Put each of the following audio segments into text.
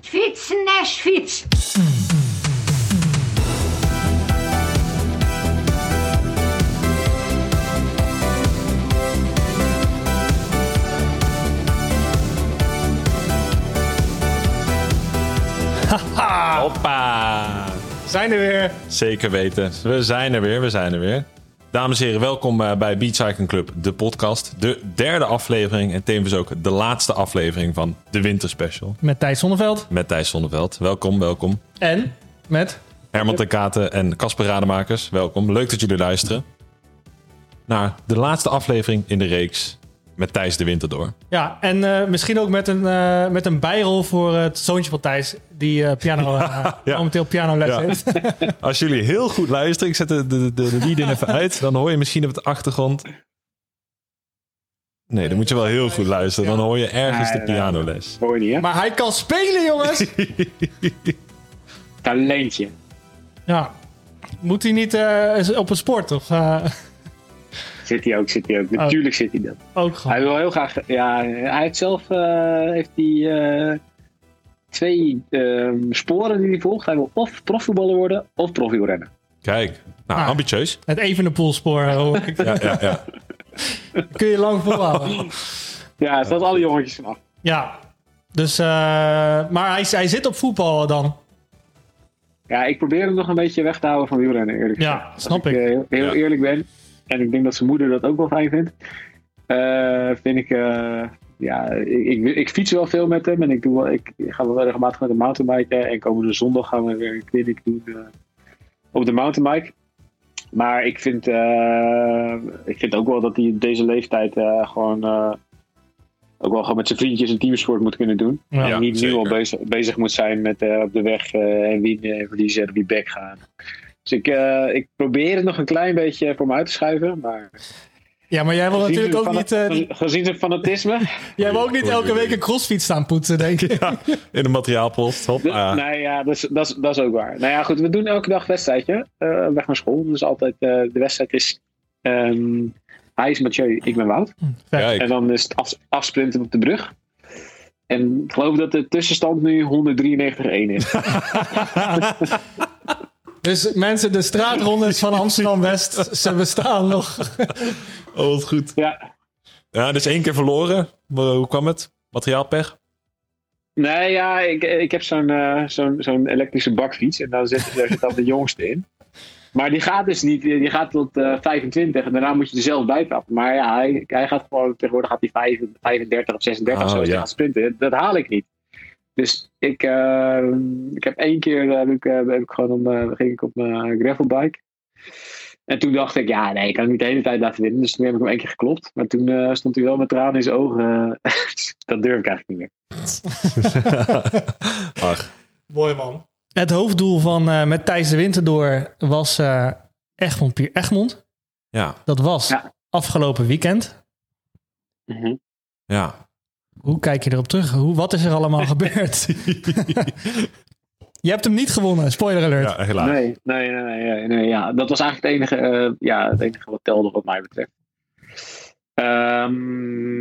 Fiets, Nash, fiets. Hoppa! Zijn er weer. Zeker weten. We zijn er weer, we zijn er weer. Dames en heren, welkom eh, bij Beat Cycling Club, de podcast. De derde aflevering en tevens ook de laatste aflevering van de Winterspecial. Met Thijs Zonneveld. Met Thijs Zonneveld. Welkom, welkom. En met... Herman ten Katen en Casper Rademakers, welkom. Leuk dat jullie luisteren. Naar de laatste aflevering in de reeks met Thijs de Winter door. Ja, en eh, misschien ook met een, eh, met een bijrol voor het zoontje van Thijs. Die eh, piano, eh, Ja. momenteel pianoles Ja. heeft. Als jullie heel goed luisteren, ik zet de, de, de, de lead in even uit, dan hoor je misschien op de achtergrond... Nee, dan moet je wel heel goed luisteren. Dan hoor je ergens de pianoles. Hoor je niet, hè? Maar hij kan spelen, jongens! Talentje. ja. Moet hij niet eh, op een sport? Of eh, Zit hij ook, zit hij ook. Natuurlijk zit hij dat. ook gewoon? Hij wil heel graag... Ja, hij heeft zelf... eh, heeft hij eh, twee ehm, sporen die hij volgt. Hij wil of profvoetballer worden of profielrenner. Kijk, nou, Ah. ambitieus. Het Evenepoelspoor, hoor ik. Ja, ja, ja. Kun je lang volhouden. Ja, er staat alle jongetjes vanaf. Ja. Dus, eh, maar hij, hij zit op voetbal dan. Ja, ik probeer hem nog een beetje weg te houden van wielrennen, eerlijk Ja, gezegd. Als snap ik. eh, heel heel Ja. eerlijk ben. En ik denk dat zijn moeder dat ook wel fijn vindt. eh, vind ik... eh, ja, ik, ik, ik fiets wel veel met hem. En ik, doe wel, ik, ga wel regelmatig met een mountainbiken. En komende zondag gaan we weer een clinic doen eh, op de mountainbike. Maar ik vind, eh, ik vind ook wel dat hij op deze leeftijd eh, gewoon... eh, ook wel gewoon met zijn vriendjes een teamsport moet kunnen doen. Ja. en niet nu al bezig, bezig moet zijn met eh, op de weg eh, en winnen en verliezen en op die bek gaan. Dus ik, eh, ik probeer het nog een klein beetje voor me uit te schuiven. Maar Ja, maar jij wil gezien natuurlijk ook niet, eh, gezien zijn fanatisme. jij wil ook niet elke week een crossfiets staan poetsen, denk ik. In de materiaalpost. Hop. De- ah. Nee, ja, dat is, dat, is, dat is ook waar. Nou ja, goed, we doen elke dag een wedstrijdje. eh, weg naar school. Dus altijd, eh, de wedstrijd is... ehm, hij is Mathieu, ik ben Wout. Kijk, En dan is het af, afsprinten op de brug. En ik geloof dat de tussenstand nu 193-1 is. Dus mensen, de straatrondes van Amsterdam-West, ze bestaan nog. oh, wat goed. ja. Ja, dus één keer verloren. Maar Hoe kwam het? Materiaalpech? Nee, ja, ik, ik heb zo'n eh, zo'n zo'n elektrische bakfiets. En daar zit, daar zit dan de jongste in. Maar die gaat dus niet, die gaat tot eh, 25 en daarna moet je er zelf bij trappen. Maar ja, hij, hij gaat gewoon, tegenwoordig gaat hij 5 35 of 36 of zo ja. sprinten. Dat haal ik niet. Dus ik, eh, ik heb één keer, eh, heb ik, eh, heb ik gewoon om, ging ik op mijn gravelbike. En toen dacht ik, ja, nee, ik kan hem niet de hele tijd laten winnen. Dus toen heb ik hem één keer geklopt. Maar toen eh, stond hij wel met tranen in zijn ogen. Dat durf ik eigenlijk niet meer. Ach, Mooi man. Het hoofddoel van eh, met Thijs de Winter door was eh Egmond Pier Egmond. ja. Dat was Ja. afgelopen weekend. Mhm. Ja. Hoe kijk je erop terug? Hoe, wat is er allemaal gebeurd? je hebt hem niet gewonnen, spoiler alert. Ja, helaas. Nee, nee, nee, nee, nee, nee, ja. Dat was eigenlijk het enige, eh, ja, het enige wat telde wat mij betreft. Ehm,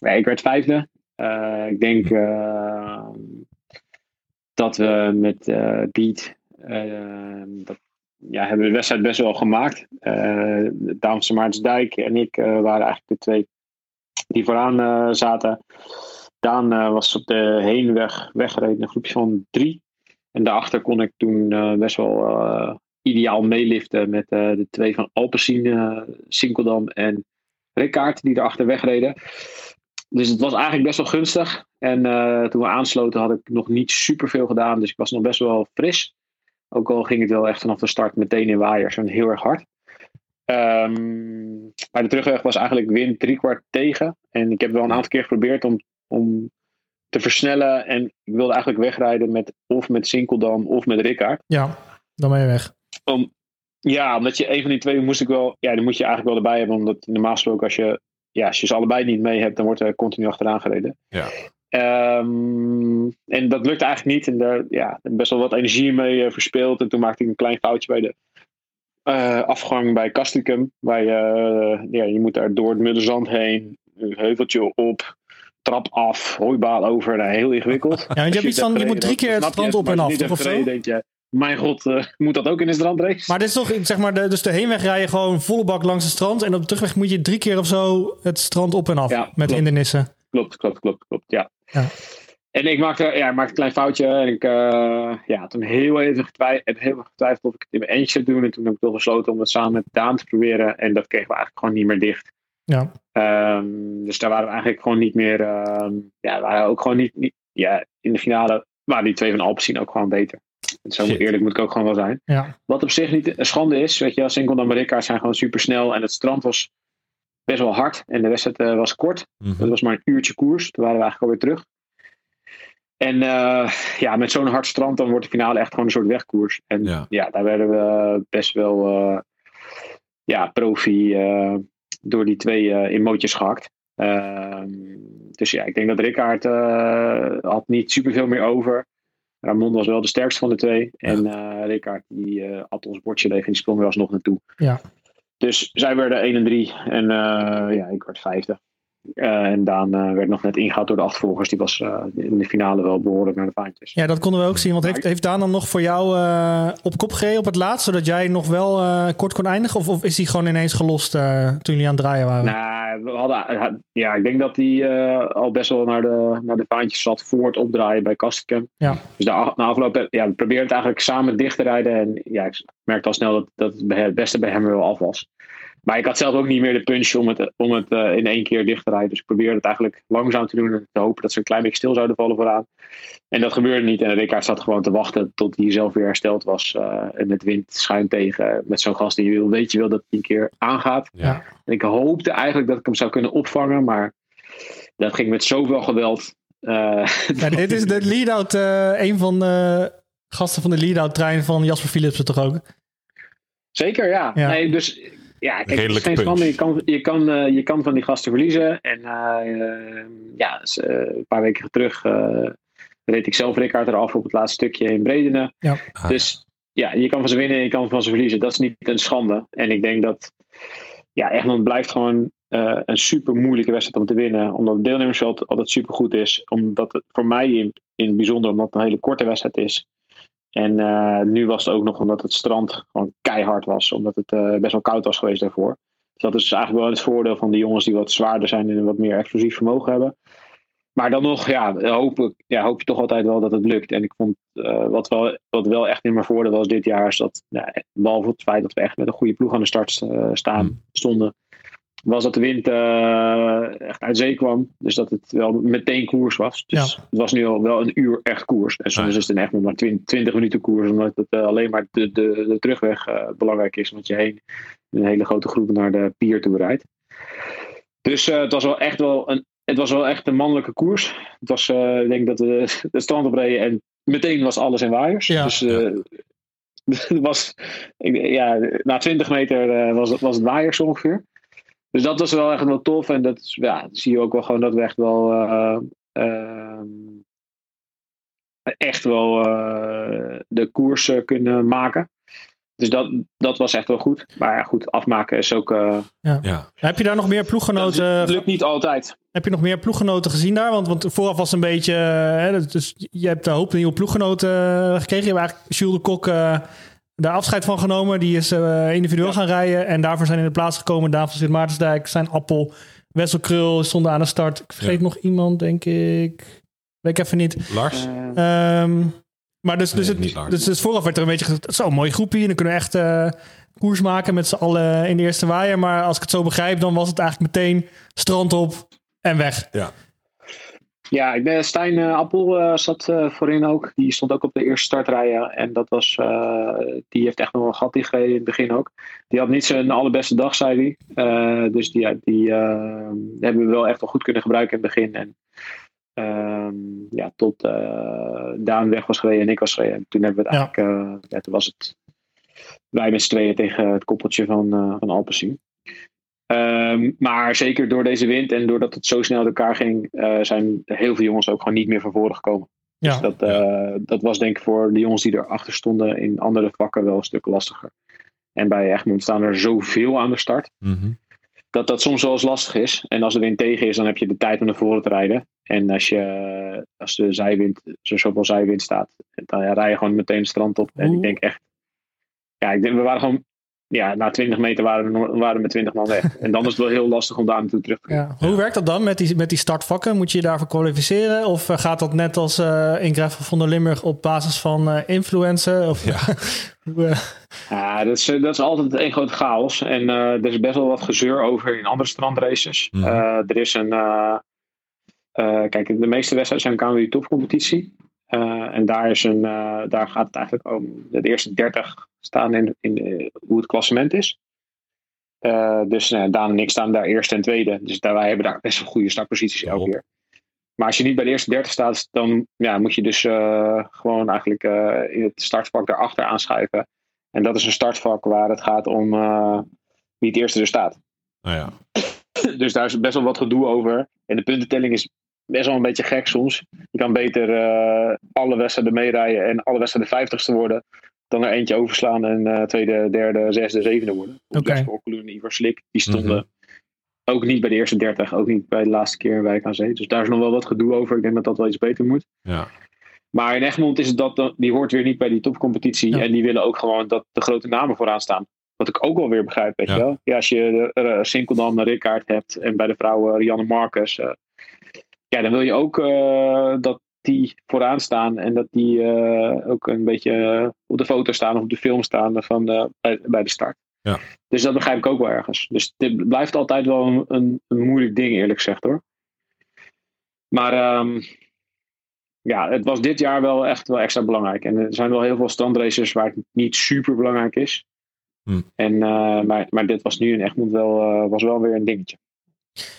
nee, ik werd vijfde. Eh, ik denk eh, dat we met eh Beat, dat, ja, hebben we de wedstrijd best wel gemaakt. Eh Daan van Maartensdijk en ik eh, waren eigenlijk de twee die vooraan eh, zaten. Daan eh, was op de heenweg weggereden, een groepje van drie. En daarachter kon ik toen eh, best wel ideaal meeliften met de twee van Alpecin, Sinkeldam en Rickaard, die erachter wegreden. Dus het was eigenlijk best wel gunstig. En toen we aansloten had ik nog niet superveel gedaan, dus ik was nog best wel fris. Ook al ging het wel echt vanaf de start meteen in waaiers en heel erg hard. Ehm, maar de terugweg was eigenlijk wind driekwart tegen. En ik heb wel een aantal keer geprobeerd om, om te versnellen. En ik wilde eigenlijk wegrijden met of met Sinkeldam of met Rickaard. Ja, dan ben je weg. Om, ja, omdat je een van die twee moest ik wel. Ja, die moet je eigenlijk wel erbij hebben. Omdat normaal gesproken, als je, ja, als je ze allebei niet mee hebt, dan wordt er continu achteraan gereden. Ja. Ehm, en dat lukte eigenlijk niet. En daar ja, best wel wat energie mee eh, verspeeld. En toen maakte ik een klein foutje bij de eh, afgang bij Castricum. Waar je, eh, ja, je moet daar door het Muddenzand heen. Een heuveltje op. trap af, hooibaal over, nou, heel ingewikkeld. Ja, want je, hebt iets van, je moet drie keer het strand op en af, toch of zo? denk je, mijn god, uh, moet dat ook in de strandrace? Maar dit is toch, zeg maar, de, dus de heenweg rij je gewoon volle bak langs het strand. En op de terugweg moet je drie keer of zo het strand op en af Ja, met klopt. hindernissen. Klopt, klopt, klopt, klopt, ja. Ja. En ik maakte, ja, ik maakte een klein foutje. En ik uh, ja, toen heel even, heel even getwijfeld of ik het in mijn eentje zou doen. En toen heb ik toch besloten om het samen met Daan te proberen. En dat kregen we eigenlijk gewoon niet meer dicht. Ja. Um, dus daar waren we eigenlijk gewoon niet meer. Um, ja, waren ook gewoon niet. niet ja, in de finale waren die twee van Alpecin ook gewoon beter. En zo Shit. eerlijk moet ik ook gewoon wel zijn. Ja. Wat op zich niet een schande is. Weet je, wel, Sinkel en Marika zijn gewoon super snel. En het strand was best wel hard. En de wedstrijd uh, was kort. Mhm. Dat was maar een uurtje koers. Toen waren we eigenlijk alweer terug. En uh, ja, met zo'n hard strand dan wordt de finale echt gewoon een soort wegkoers. En Ja. ja, daar werden we best wel uh, ja, profi uh, door die twee in mootjes gehakt. Ehm, dus ja, ik denk dat Rickaard uh, had niet superveel meer over. Ramon was wel de sterkste van de twee. En uh, Rickaard die uh, had ons bordje leeg en die sprong er alsnog naartoe. Ja. Dus zij werden 1 en 3 en uh, ja, ik werd vijfde. Uh, en Daan uh, werd nog net ingehaald door de achtervolgers. Die was uh, in de finale wel behoorlijk naar de vaantjes. Ja, dat konden we ook zien. Want heeft, heeft Daan dan nog voor jou op kop gereden op het laatst? Zodat jij nog wel kort kon eindigen? Of, of is hij gewoon ineens gelost toen jullie aan het draaien waren? Nou, we hadden, ja, ik denk dat hij al best wel naar de, naar de vaantjes zat voor het opdraaien bij Kastenkamp. Ja. Dus de, na afloop, ja, we probeerden het eigenlijk samen dicht te rijden. En ja, ik merkte al snel dat, dat het beste bij hem wel af was. Maar ik had zelf ook niet meer de punch om het, om het uh, in één keer dicht te rijden. Dus ik probeerde het eigenlijk langzaam te doen. En te hopen dat ze een klein beetje stil zouden vallen vooraan. En dat gebeurde niet. En Rickaard zat gewoon te wachten tot hij zelf weer hersteld was. Uh, en met wind schuin tegen. Met zo'n gast die je wil, weet je wel dat hij een keer aangaat. Ja. En ik hoopte eigenlijk dat ik hem zou kunnen opvangen. Maar dat ging met zoveel geweld. Uh, ja, dit is de lead-out. Een van de gasten van de lead-out trein van Jasper Philipsen toch ook? Zeker, ja. Ja. Nee, dus ja, kijk, het is Redelijke geen schande. Je kan, je, kan, uh, je kan van die gasten verliezen. En uh, ja, dus, uh, een paar weken terug reed ik zelf Rickaard eraf op het laatste stukje in Bredene. Ja. Ah. Dus ja, je kan van ze winnen en je kan van ze verliezen. Dat is niet een schande. En ik denk dat ja, Egmond blijft gewoon uh, een super moeilijke wedstrijd om te winnen. Omdat het deelnemersveld altijd super goed is. Omdat het voor mij in, in het bijzonder omdat het een hele korte wedstrijd is. En uh, nu was het ook nog omdat het strand gewoon keihard was. Omdat het uh, best wel koud was geweest daarvoor. Dus dat is eigenlijk wel het voordeel van de jongens die wat zwaarder zijn en wat meer explosief vermogen hebben. Maar dan nog, ja, hoop, ik, ja, hoop je toch altijd wel dat het lukt. En ik vond uh, wat, wel, wat wel echt in mijn voordeel was dit jaar, is dat, ja, behalve het feit dat we echt met een goede ploeg aan de start staan, Mm. stonden, was dat de wind uh, echt uit zee kwam. Dus dat het wel meteen koers was. Dus Ja. het was nu al wel een uur echt koers. En soms Ja. is het echt nog maar 20, 20 minuten koers, omdat het uh, alleen maar de, de, de terugweg uh, belangrijk is. Want je heen een hele grote groep naar de pier toe rijdt. Dus het was wel echt wel een, het was wel echt een mannelijke koers. Het was, ik denk dat we het strand opreden en meteen was alles in waaiers. Ja. Dus was, ik, ja, na 20 meter was, het, was het waaiers ongeveer. Dus dat was wel echt wel tof. En dat is, ja, zie je ook wel gewoon dat we echt wel uh, uh, echt wel uh, de koers kunnen maken. Dus dat, dat was echt wel goed. Maar ja, goed, afmaken is ook. Uh, Ja. Ja. Heb je daar nog meer ploeggenoten? Het lukt niet altijd. Heb je nog meer ploeggenoten gezien daar? Want, want vooraf was het een beetje. eh, Hè, dus je hebt een hoop nieuwe ploeggenoten eh, gekregen. Je hebt eigenlijk Jules de Kok uh, daar afscheid van genomen. Die is uh, individueel gaan rijden. En daarvoor zijn in de plaats gekomen Daan van Sint-Maartensdijk, zijn Appel, Wessel Krul stonden aan de start. Ik vergeet Ja. nog iemand, denk ik. Weet ik even niet. Lars? Uh, Um, maar dus, dus, Nee, het, Lars. dus, dus vooraf werd er een beetje gezegd, het is zo'n mooie groepje. En dan kunnen we echt uh, koers maken met z'n allen in de eerste waaier. Maar als ik het zo begrijp, dan was het eigenlijk meteen strand op en weg. Ja. Ja, ik ben Stijn uh, Appel uh, zat uh, voorin ook. Die stond ook op de eerste startrijen. En dat was, uh, die heeft echt nog wel een gat ingereden in het begin ook. Die had niet zijn allerbeste dag, zei hij. dus die, die hebben we wel echt wel goed kunnen gebruiken in het begin. En um, ja, tot Daan weg was gereden en ik was gereden. En toen hebben we het eigenlijk, ja, toen was het wij met z'n tweeën tegen het koppeltje van, van Alpecin. Um, maar zeker door deze wind en doordat het zo snel uit elkaar ging, uh, zijn heel veel jongens ook gewoon niet meer van voren gekomen. Ja. Dus dat, uh, dat was denk ik voor de jongens die erachter stonden in andere vakken wel een stuk lastiger. En bij Egmond staan er zoveel aan de start. Mm -hmm. dat dat soms wel eens lastig is. En als de wind tegen is, dan heb je de tijd om naar voren te rijden. En als, je, als de zijwind, zo zoveel zijwind staat, dan ja, rij je gewoon meteen het strand op. En Hoe- ik denk echt, ja, ik denk, we waren gewoon, ja, na 20 meter waren we, waren we met 20 man weg. En dan is het wel heel lastig om daar naartoe terug te komen. Ja. Hoe werkt dat dan met die, met die startvakken? Moet je je daarvoor kwalificeren? Of eh, gaat dat net als eh in Greffel van der Limburg op basis van eh influencer? Of, Ja. Hoe, Ja, dat is, dat is altijd één grote chaos. En eh, er is best wel wat gezeur over in andere strandraces. Mhm. Eh, er is een. kijk, de meeste wedstrijden zijn KMU topcompetitie. Eh, en daar, is een, eh, daar gaat het eigenlijk om. De eerste 30 staan in, in eh, hoe het klassement is. Eh, dus nou, Daan en ik staan daar eerste en tweede. Dus daar, wij hebben daar best wel goede startposities elke keer. Maar als je niet bij de eerste 30 staat, dan ja, moet je dus eh, gewoon eigenlijk eh, in het startvak daarachter aanschuiven. En dat is een startvak waar het gaat om eh, wie het eerste er staat. Nou ja. Dus daar is best wel wat gedoe over. En de puntentelling is best wel een beetje gek soms. Je kan beter eh, alle wedstrijden meerijden en alle wedstrijden vijftigste worden. Dan er eentje overslaan en eh, tweede, derde, zesde, zevende worden. Oké. En Ivar Slik, die stonden ook niet bij de eerste 30. Ook niet bij de laatste keer in Wijk aan Zee. Dus daar is nog wel wat gedoe over. Ik denk dat dat wel iets beter moet. ja. Maar in Egmond is het dat, dan- die hoort weer niet bij die topcompetitie. Ja. En die willen ook gewoon dat de grote namen vooraan staan. Wat ik ook wel weer begrijp, weet Ja. je wel. Ja, als je uh, Sinkeldam, Rickaard hebt en bij de vrouwen Rianne Marcus. eh, ja, dan wil je ook eh, dat die vooraan staan. En dat die eh, ook een beetje eh, op de foto staan of op de film staan van, eh, bij, bij de start. Ja. Dus dat begrijp ik ook wel ergens. Dus dit blijft altijd wel een, een, een moeilijk ding, eerlijk gezegd hoor. Maar ehm, ja, het was dit jaar wel echt wel extra belangrijk. En er zijn wel heel veel strandraces waar het niet super belangrijk is. Hm. En, uh, maar, maar dit was nu in Egmond wel, was wel weer een dingetje.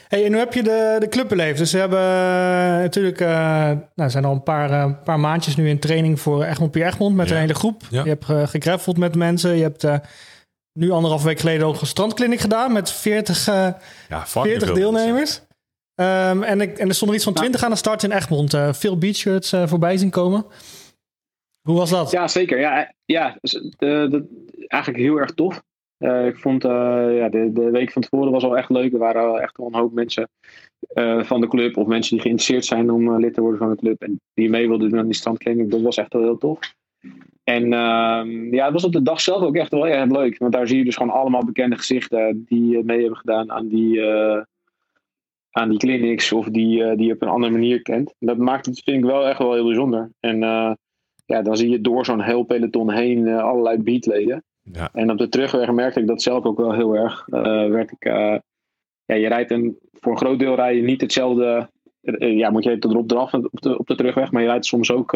Hey, en hoe heb je de, de club beleefd? Dus we hebben uh, natuurlijk, uh, nou, zijn al een paar, uh, paar maandjes nu in training voor Egmond Pier Egmond met Ja. een hele groep. Ja. Je hebt uh, gegraffeld met mensen. Je hebt uh, nu anderhalf week geleden ook een strandkliniek gedaan met 40, uh, Ja, fucking 40 veel deelnemers. Um, en, ik, en er stonden iets van 20 aan de start in Egmond. Uh, veel beachshirts uh, voorbij zien komen. Hoe was dat? Ja, zeker. Ja, ja dus, de, de, eigenlijk heel erg tof. Uh, ik vond uh, ja, de, de week van tevoren was al echt leuk. Er waren echt wel een hoop mensen uh, van de club. Of mensen die geïnteresseerd zijn om lid te worden van de club. En die mee wilden doen aan die standkliniek. Dat was echt wel heel tof. En uh, ja, het was op de dag zelf ook echt wel erg leuk. Want daar zie je dus gewoon allemaal bekende gezichten die mee hebben gedaan aan die, uh, aan die clinics. Of die, die je op een andere manier kent. Dat maakt het, vind ik wel echt wel heel bijzonder. En ja, dan zie je door zo'n heel peloton heen allerlei beatleden. Ja. En op de terugweg merkte ik dat zelf ook wel heel erg. Uh, werd ik, uh, ja, je rijdt een, voor een groot deel rij je niet hetzelfde. Uh, ja, moet je tot erop eraf op de, op de terugweg. Maar je rijdt soms ook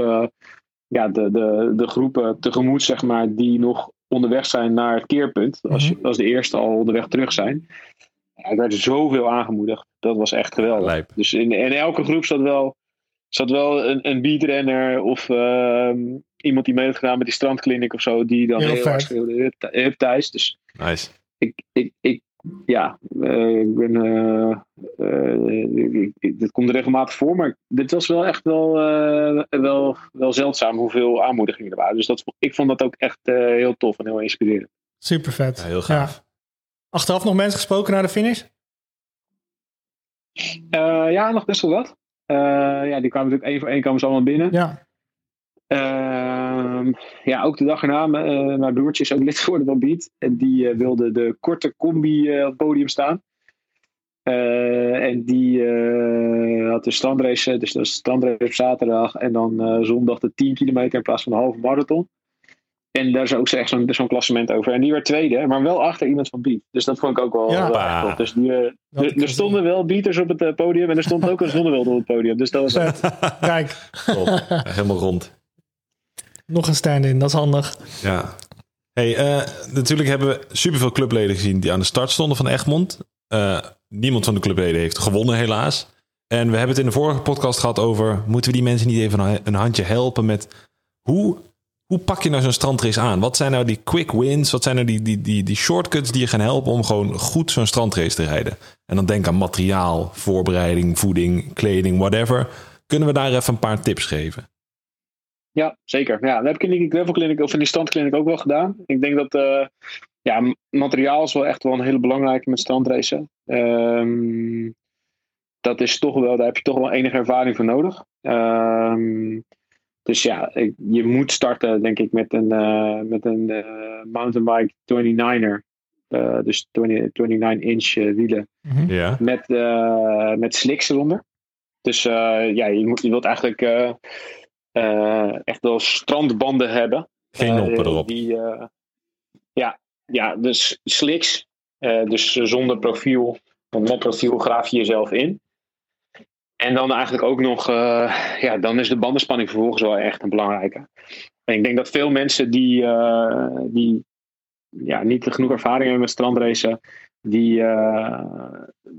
ja, de, de, de groepen tegemoet, zeg maar, die nog onderweg zijn naar het keerpunt. Als, Mhm. als de eerste al onderweg terug zijn. Ja, er werd zoveel aangemoedigd. Dat was echt geweldig. Lijp. Dus in, in elke groep zat wel, zat wel een, een beatrenner of uh, iemand die mee heeft gedaan met die strandkliniek of zo, die dan Heel heel, erg schreeuwde, "Hup, hup Thijs. Dus Nice. ik, ik, ik ja, uh, ik ben, uh, uh, ik, ik, dit komt er regelmatig voor, maar dit was wel echt wel, wel, wel zeldzaam hoeveel aanmoedigingen er waren. Dus dat, ik vond dat ook echt heel tof en heel inspirerend. Super vet. Ja, heel gaaf. Ja. Achteraf nog mensen gesproken naar de finish? ja, nog best wel wat. Ja, die kwamen natuurlijk één voor één kwamen ze allemaal binnen. Ja. Uh, ja, ook de dag erna, uh, mijn broertje is ook lid geworden van Beat. En die uh, wilde de korte combi op het podium staan. Eh, en die had de standrace, dus de standrace op zaterdag. En dan zondag de 10 kilometer in plaats van de halve marathon. En daar is ook echt zo'n zo'n klassement over. En die werd tweede, maar wel achter iemand van Beat. Dus dat vond ik ook wel, Ja. wel echt. Dus die, er, er stonden wel beaters op het podium en er stond ook een zonneweld op het podium. Dus dat was Vet. Kijk. Top. Helemaal rond. Nog een stand-in, dat is handig. Ja. Hey, uh, natuurlijk hebben we superveel clubleden gezien die aan de start stonden van Egmond. Uh, niemand van de clubleden heeft gewonnen, helaas. En we hebben het in de vorige podcast gehad over... moeten we die mensen niet even een handje helpen met... hoe, hoe pak je nou zo'n strandrace aan? Wat zijn nou die quick wins? Wat zijn nou die, die, die, die shortcuts die je gaan helpen... om gewoon goed zo'n strandrace te rijden? En dan denk aan materiaal, voorbereiding, voeding, kleding, whatever. Kunnen we daar even een paar tips geven? Ja, zeker. Ja, dat heb ik in die gravel clinic of in die standkliniek ook wel gedaan. Ik denk dat uh, ja, materiaal is wel echt wel een hele belangrijke met strandracen. Ehm, dat is toch wel, daar heb je toch wel enige ervaring voor nodig. Ehm, dus ja, ik- je moet starten, denk ik, met een, eh, met een eh, mountainbike 29er. Eh, dus 20, 29-inch wielen Mhm. Ja. met, eh, met slicks eronder. Dus eh, ja, je, moet, je wilt eigenlijk eh, eh, echt wel strandbanden hebben. Geen noppen erop. Die, eh, ja, ja, dus slicks. eh, dus zonder profiel. Want met profiel graaf je jezelf in. En dan eigenlijk ook nog, eh, ja, dan is de bandenspanning vervolgens wel echt een belangrijke. En ik denk dat veel mensen die, eh, die ja, niet genoeg ervaring hebben met strandracen, die eh,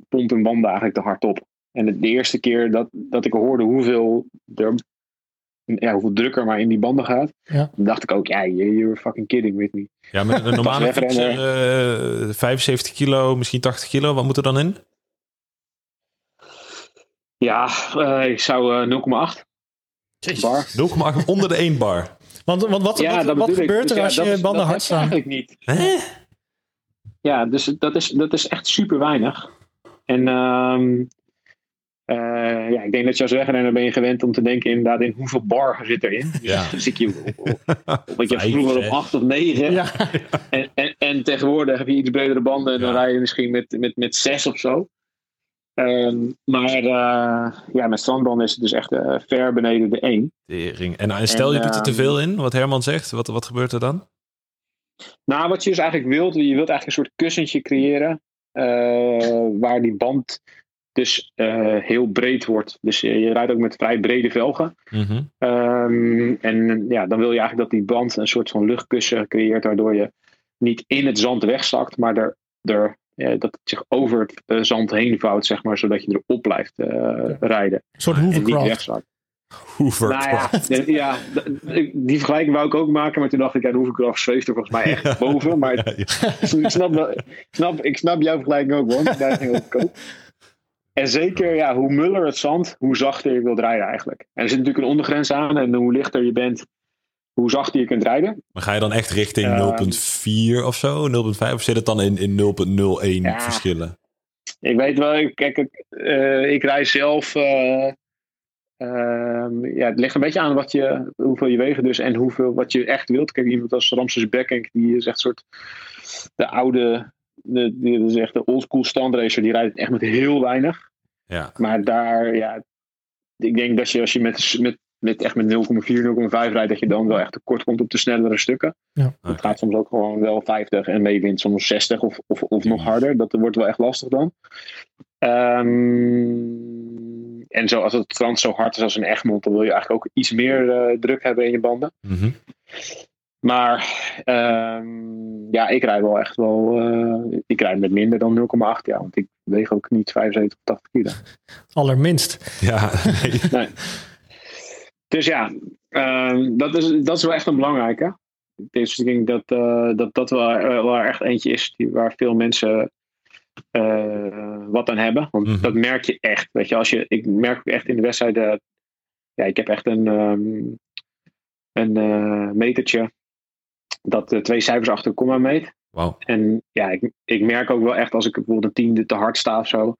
pompen hun banden eigenlijk te hard op. En de, de eerste keer dat, dat ik hoorde hoeveel, er, ja, hoeveel druk er maar in die banden gaat, Ja. dacht ik ook, ja, you- you're fucking kidding with me. Ja, met een normale fietser, eh 75 kilo, misschien 80 kilo. Wat moet er dan in? Ja, eh, ik zou eh, 0,8 bar. 0,8 onder de 1 bar. Want, want wat, Ja, wat, dat wat bedoel ik. gebeurt er als dat je is- banden dat hard staan? Eigenlijk niet. Hè? Ja, dus dat is, dat is echt super weinig. En ehm, eh, ja, ik denk dat je als wegrenner ben je gewend om te denken inderdaad in hoeveel bar zit erin. Ja. Dus ik je, wat je Vijf, vroeger op zes. 8 of 9. Ja, En, en, en tegenwoordig heb je iets bredere banden en dan Ja. rij je misschien met, met, met 6 of zo. Ehm, maar eh, ja, met strandbanden is het dus echt eh, ver beneden de 1. Tering. En, en stel je doet er te ehm, veel in, wat Herman zegt, wat, wat gebeurt er dan? Nou, wat je dus eigenlijk wilt, je wilt eigenlijk een soort kussentje creëren. eh, waar die band dus eh, heel breed wordt. Dus je, je rijdt ook met vrij brede velgen. Mhm. Ehm, en ja, dan wil je eigenlijk dat die band een soort van luchtkussen creëert. Waardoor je niet in het zand wegzakt, maar er, er, eh, dat het zich over het eh, zand heen vouwt, zeg maar. Zodat je erop blijft eh, rijden. een soort wegzakt. Hovercraft. Nou ja, ja, die vergelijking wou ik ook maken. Maar toen dacht ik, ja, de hovercraft zweeft er volgens mij echt boven. Maar Ja, ja. ik, snap, ik, snap, ik snap jouw vergelijking ook, want daar ging ook koop. En zeker, ja, hoe muller het zand, hoe zachter je wilt rijden eigenlijk. En er zit natuurlijk een ondergrens aan. En hoe lichter je bent, hoe zachter je kunt rijden. Maar ga je dan echt richting Ehm. 0.4 of zo? 0.5 of zit het dan in, in 0.01 Ja. verschillen? Ik weet wel, kijk, ik, eh, ik rij zelf. eh, ehm, ja, het ligt een beetje aan wat je, hoeveel je wegen dus en hoeveel wat je echt wilt. Kijk, iemand als Ramses Beckenk, die is echt een soort de oude, de, die is echt de oldschool standracer. Die rijdt echt met heel weinig. Ja. Maar daar, ja, ik denk dat je als je met, met, met echt met 0,4, 0,5 rijdt, dat je dan wel echt tekort komt op de snellere stukken. Het Oké. gaat soms ook gewoon wel 50 en mee wint soms 60 of, of, of nog harder. Dat wordt wel echt lastig dan. Ehm, en zo, als het strand zo hard is als een Egmond, dan wil je eigenlijk ook iets meer eh, druk hebben in je banden. Mhm. Maar ehm, ja, ik rijd wel echt wel. eh, ik rijd met minder dan 0,8 ja, want ik weeg ook niet 75 of 80 kilo. Allerminst. Ja, nee. Nee. Dus ja, ehm, dat, is, dat is wel echt een belangrijke. Dus ik denk dat eh, dat, dat wel, eh, wel echt eentje is die, waar veel mensen eh, wat aan hebben. Want Mhm. dat merk je echt. Weet je, als je, ik merk ook echt in de wedstrijden. Ja, ik heb echt een, ehm, een metertje dat twee cijfers achter een komma meet. Wauw. En ja, ik, ik merk ook wel echt als ik bijvoorbeeld een tiende te hard sta of zo.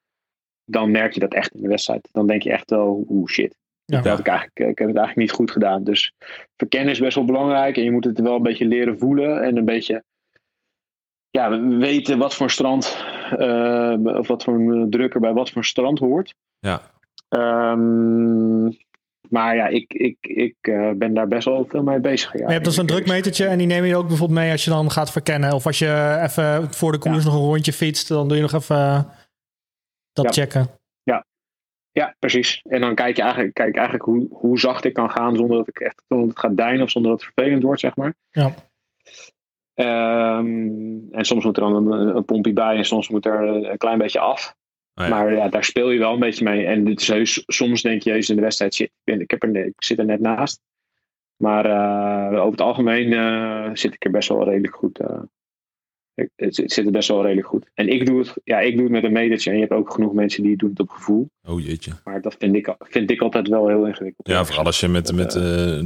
Dan merk je dat echt in de wedstrijd. Dan denk je echt wel, oeh shit. Ja. Dat heb ik, eigenlijk, ik heb het eigenlijk niet goed gedaan. Dus verkennen is best wel belangrijk. En je moet het wel een beetje leren voelen. En een beetje ja, weten wat voor strand. eh, of wat voor drukker bij wat voor strand hoort. Ja. Ehm, maar ja, ik, ik, ik eh, ben daar best wel veel mee bezig. Ja, Maar je hebt dus een drukmetertje en die neem je ook bijvoorbeeld mee als je dan gaat verkennen. Of als je even voor de koers nog een rondje fietst, dan doe je nog even eh, dat Ja. checken. Ja, precies. En dan kijk je eigenlijk, kijk eigenlijk hoe, hoe zacht ik kan gaan zonder dat ik echt zonder dat het gaat deinen of zonder dat het vervelend wordt, zeg maar. Ja. Ehm, en soms moet er dan een, een pompje bij en soms moet er een klein beetje af. Oh ja. Maar ja, daar speel je wel een beetje mee. En dit is heus, soms denk je jezus in de wedstrijd, shit, ik, ben, ik, heb er, ik zit er net naast. Maar eh, over het algemeen eh, zit ik er best wel redelijk goed. eh, het, het zit er best wel redelijk goed. En ik doe het, ja, ik doe het met een metertje. En je hebt ook genoeg mensen die doen het op gevoel. Oh jeetje. Maar dat vind ik, vind ik altijd wel heel ingewikkeld. Ja, vooral als je met, met eh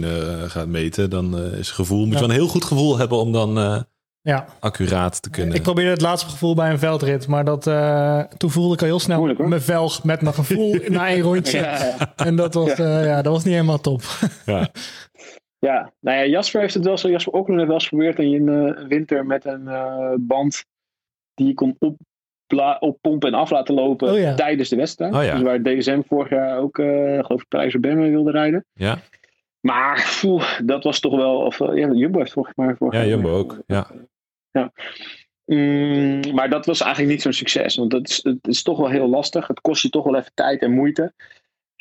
0.01 eh, gaat meten, dan eh, is gevoel. Moet je Ja. wel een heel goed gevoel hebben om dan eh, Ja. accuraat te kunnen. Ik probeerde het laatste gevoel bij een veldrit, maar dat, eh, toen voelde ik al heel snel Moeilijk, mijn velg met mijn gevoel na één rondje. Ja, ja. En dat was, eh, ja, dat was niet helemaal top. ja. Ja, nou ja, Jasper heeft het wel zo. Jasper Oklund heeft wel eens geprobeerd in een winter met een eh, band die je kon oppla- oppompen en af laten lopen Oh ja. tijdens de wedstrijd. Oh ja. Dus waar DSM vorig jaar ook, eh geloof ik, Prijs op mee wilde rijden. Ja. Maar poeh, dat was toch wel, of eh, ja, Jumbo heeft volgens mij vorig ja, Jumbo ook. Ja. Mm, maar dat was eigenlijk niet zo'n succes. Want dat is, het is toch wel heel lastig. Het kost je toch wel even tijd en moeite.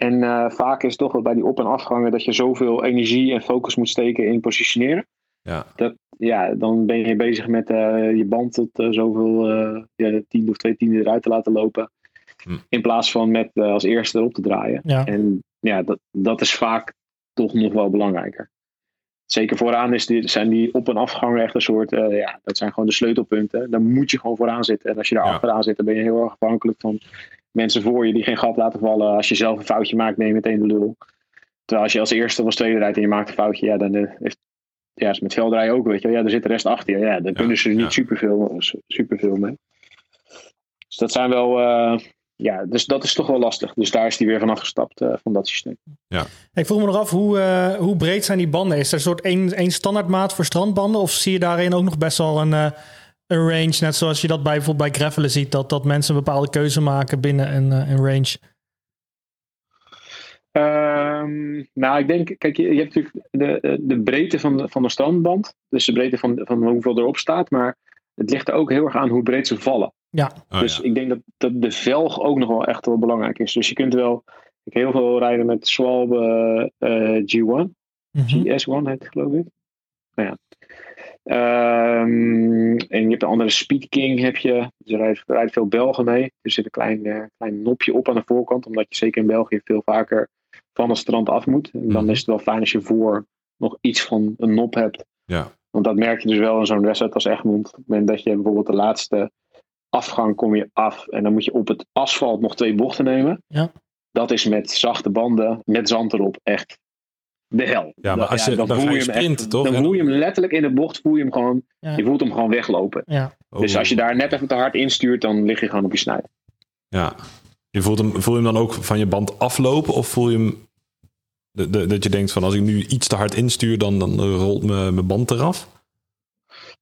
En eh, vaak is het toch wel bij die op- en afgangen dat je zoveel energie en focus moet steken in positioneren. Ja. Dat, ja, dan ben je bezig met eh, je band tot eh, zoveel eh ja, tien of twee tienden eruit te laten lopen. Hm. In plaats van met als eerste erop te draaien. Ja. En ja, dat, dat is vaak toch nog wel belangrijker. Zeker vooraan is die, zijn die op- en afgangen echt een soort, eh, ja, dat zijn gewoon de sleutelpunten. Daar moet je gewoon vooraan zitten. En als je daar Ja. achteraan zit, dan ben je heel erg afhankelijk van mensen voor je die geen gat laten vallen. Als je zelf een foutje maakt, neem je meteen de lul. Terwijl als je als eerste of als tweede rijdt en je maakt een foutje, ja, dan eh, heeft, ja, is met veldrijden ook, weet je wel. Ja, er zit de rest achter je. Ja, dan kunnen ze er niet ja. superveel, superveel mee. Dus dat zijn wel, eh, ja, dus dat is toch wel lastig. Dus daar is hij weer van afgestapt, eh, van dat systeem. Ik vroeg me nog af, hoe, eh, hoe breed zijn die banden? Is er een soort één, één standaardmaat voor strandbanden? Of zie je daarin ook nog best wel een, eh, een range? Net zoals je dat bij, bijvoorbeeld bij gravelen ziet. Dat, dat mensen een bepaalde keuze maken binnen een, eh, een range. Ehm, nou, ik denk, kijk, je, je hebt natuurlijk de, de breedte van de, van de standband. Dus de breedte van, van hoeveel erop staat. Maar het ligt er ook heel erg aan hoe breed ze vallen. Ja, Oh, dus ja. ik denk dat, dat de velg ook nog wel echt wel belangrijk is. Dus je kunt wel ik heel veel rijden met Schwalbe eh, G1. Mhm. GS1 heet het geloof ik. Nou ja. Ehm, en je hebt een andere Speed King heb je. Dus er rijden, er rijden veel Belgen mee. Er zit een klein, eh, klein nopje op aan de voorkant. Omdat je zeker in België veel vaker van het strand af moet. En dan Mhm. is het wel fijn als je voor nog iets van een nop hebt. Ja. Want dat merk je dus wel in zo'n wedstrijd als Egmond. Op het moment dat je bijvoorbeeld de laatste afgang kom je af. En dan moet je op het asfalt nog twee bochten nemen. Ja. Dat is met zachte banden, met zand erop, echt de hel. Ja, maar als je- dan je voel hem sprinten, toch? Dan En- voel je hem letterlijk in de bocht, voel je hem gewoon, Ja. je voelt hem gewoon weglopen. ja. Dus Oh. als je daar net even te hard instuurt, dan lig je gewoon op je snij. Ja. Je voelt hem, voel je hem dan ook van je band aflopen? Of voel je hem de, de- dat je denkt van als ik nu iets te hard instuur, dan, dan rolt mijn mijn band eraf?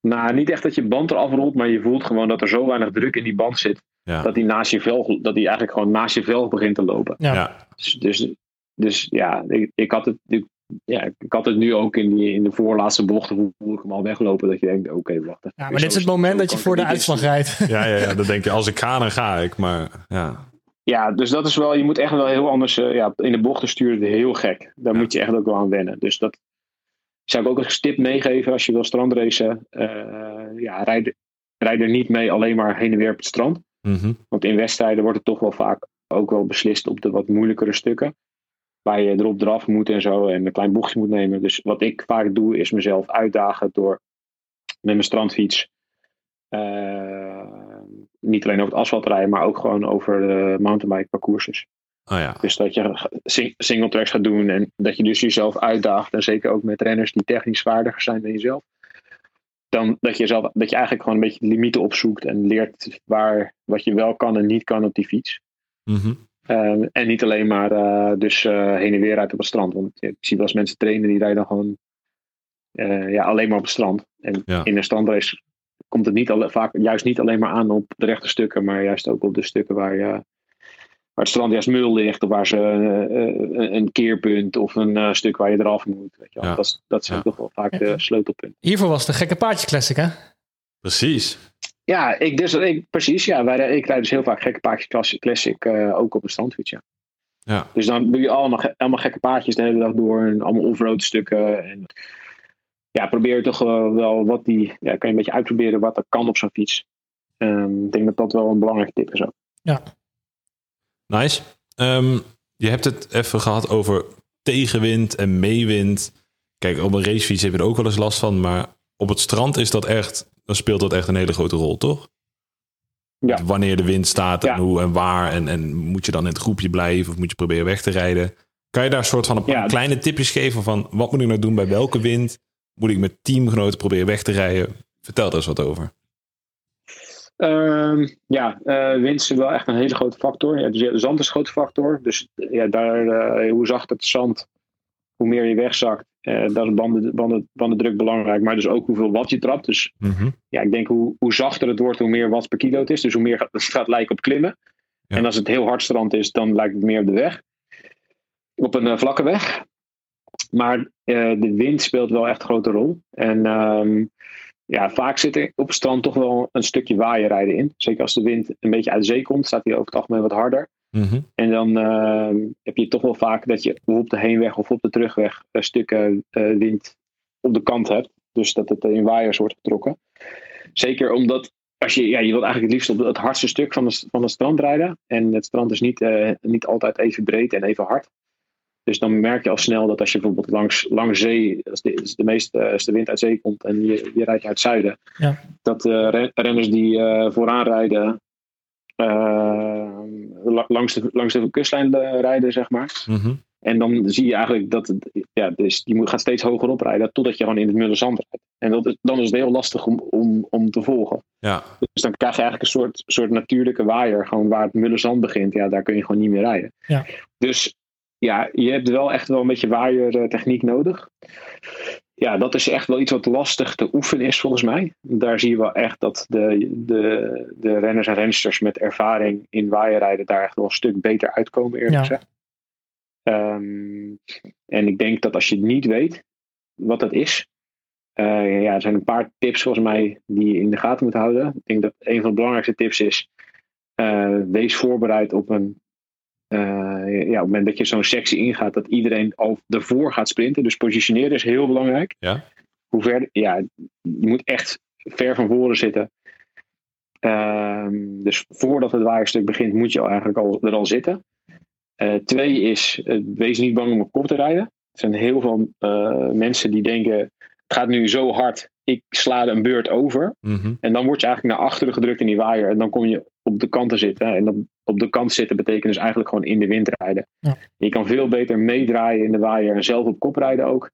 Nou, niet echt dat je band eraf rolt, maar je voelt gewoon dat er zo weinig druk in die band zit. Ja. Dat hij naast je velg, dat hij eigenlijk gewoon naast je velg begint te lopen. Ja. Ja. Dus, dus, dus ja, ik, ik, had het, ik, ja, ik had het nu ook in, die, in de voorlaatste bochten, voel ik hem al weglopen. Dat je denkt, oké, wacht even. Ja, maar dit is het moment dat je voor de uitslag rijdt. Ja, ja, ja, dan denk je als ik ga, dan ga ik. Maar ja, Ja, dus dat is wel, je moet echt wel heel anders, eh, ja, in de bochten sturen, heel gek. Daar moet je echt ook wel aan wennen. Dus dat zou ik ook als tip meegeven als je wil strandracen. eh ja, rijd, rijd er niet mee alleen maar heen en weer op het strand. Mhm. Want in wedstrijden wordt het toch wel vaak ook wel beslist op de wat moeilijkere stukken. Waar je erop eraf moet en zo en een klein bochtje moet nemen. Dus wat ik vaak doe is mezelf uitdagen door met mijn strandfiets. eh, niet alleen over het asfalt rijden, maar ook gewoon over de mountainbike parcourses. Oh ja. Dus dat je sing- single tracks gaat doen en dat je dus jezelf uitdaagt. En zeker ook met renners die technisch vaardiger zijn dan jezelf. Dan dat je, zelf, dat je eigenlijk gewoon een beetje de limieten opzoekt en leert waar, wat je wel kan en niet kan op die fiets. Mhm. Eh, en niet alleen maar eh, dus eh, heen en weer uit op het strand. Want ik zie wel eens mensen trainen die rijden dan gewoon eh, ja, alleen maar op het strand. En Ja. in een strandrace komt het niet alle, vaak juist niet alleen maar aan op de rechte stukken, maar juist ook op de stukken waar, je, waar het strand juist mul ligt, of waar ze een keerpunt of een eh, stuk waar je eraf moet. Weet je wel. Ja. Dat, is- dat zijn Ja. toch wel vaak de sleutelpunten. Hiervoor was het de gekke paardje classic, hè? Precies. Ja, ik, dus, ik, precies. Ja, wij, ik rijd dus heel vaak gekke paardjes classic, classic eh, ook op een strandfiets. Ja. Ja. Dus dan doe je allemaal, allemaal gekke paardjes de hele dag door. En allemaal offroad stukken. En ja, probeer toch wel, wel wat die... Ja, kan je een beetje uitproberen wat er kan op zo'n fiets. Ehm, ik denk dat dat wel een belangrijke tip is ook. Nice. Ehm, je hebt het even gehad over tegenwind en meewind. Kijk, op een racefiets heb je er ook wel eens last van. Maar op het strand is dat echt, dan speelt dat echt een hele grote rol, toch? Ja. Wanneer de wind staat en Ja. hoe en waar. En, en moet je dan in het groepje blijven of moet je proberen weg te rijden? Kan je daar een soort van een paar Ja. kleine tipjes geven van wat moet ik nou doen bij welke wind? Moet ik met teamgenoten proberen weg te rijden? Vertel er eens wat over. Ehm, ja, uh, wind is wel echt een hele grote factor. Ja, dus zand is een grote factor. Dus ja, daar, uh, hoe zacht het zand, hoe meer je wegzakt. Uh, daar is banden, banden, bandendruk belangrijk. Maar dus ook hoeveel watt je trapt. Dus mm -hmm. ja, ik denk hoe, hoe zachter het wordt, hoe meer watt per kilo het is. Dus hoe meer het gaat lijken op klimmen. Ja. En als het heel hard strand is, dan lijkt het meer op de weg. Op een vlakke weg. Maar de wind speelt wel echt een grote rol. En um, ja, vaak zit er op het strand toch wel een stukje waaierrijden in. Zeker als de wind een beetje uit de zee komt, staat hij over het algemeen wat harder. Mm -hmm. En dan uh, heb je toch wel vaak dat je op de heenweg of op de terugweg een stukken uh, wind op de kant hebt. Dus dat het in waaiers wordt getrokken. Zeker omdat als je, ja, je wilt eigenlijk het liefst op het hardste stuk van, de, van het strand rijden. En het strand is niet, uh, niet altijd even breed en even hard. Dus dan merk je al snel dat als je bijvoorbeeld langs, langs zee, als de, als de meeste als de wind uit zee komt en je, je rijdt uit het zuiden, ja. dat uh, renners die uh, vooraan rijden, langs, de, langs de kustlijn rijden, zeg maar. Mm -hmm. En dan zie je eigenlijk dat het, ja, dus je moet, gaat steeds hoger oprijden totdat je gewoon in het mulle zand rijdt. En dat is, dan is het heel lastig om, om, om te volgen. Ja. Dus dan krijg je eigenlijk een soort, soort natuurlijke waaier, gewoon waar het mulle zand begint. Ja, daar kun je gewoon niet meer rijden. Ja. Dus ja, je hebt wel echt wel een beetje waaiertechniek nodig. Ja, dat is echt wel iets wat lastig te oefenen is volgens mij. Daar zie je wel echt dat de, de, de renners en rensters met ervaring in waaierrijden daar echt wel een stuk beter uitkomen eerlijk ja. gezegd. Um, en ik denk dat als je niet weet wat dat is, uh, ja, er zijn een paar tips volgens mij die je in de gaten moet houden. Ik denk dat een van de belangrijkste tips is, uh, wees voorbereid op een uh, ja, op het moment dat je zo'n sectie ingaat, dat iedereen al ervoor gaat sprinten. Dus positioneren is heel belangrijk. Ja. Hoe ver, ja, je moet echt ver van voren zitten. Uh, dus voordat het waaierstuk begint, moet je al eigenlijk al, er al zitten. Uh, twee is, uh, wees niet bang om op kop te rijden. Er zijn heel veel mensen die denken, het gaat nu zo hard, ik sla een beurt over. Mm -hmm. En dan word je eigenlijk naar achteren gedrukt in die waaier. En dan kom je op de kant te zitten. En dan op de kant zitten betekent dus eigenlijk gewoon in de wind rijden. Ja. Je kan veel beter meedraaien in de waaier en zelf op kop rijden ook.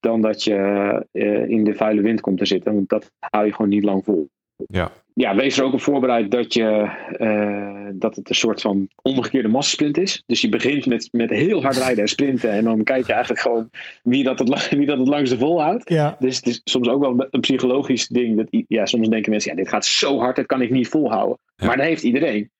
Dan dat je uh, in de vuile wind komt te zitten. Want dat hou je gewoon niet lang vol. Ja. Ja, wees er ook op voorbereid dat, je, uh, dat het een soort van omgekeerde massasprint is. Dus je begint met, met heel hard rijden en sprinten. En dan kijk je eigenlijk gewoon wie dat het, wie dat het langste volhoudt. Ja. Dus het is soms ook wel een psychologisch ding. Dat, ja, soms denken mensen, ja, dit gaat zo hard, dat kan ik niet volhouden. Ja. Maar dat heeft iedereen.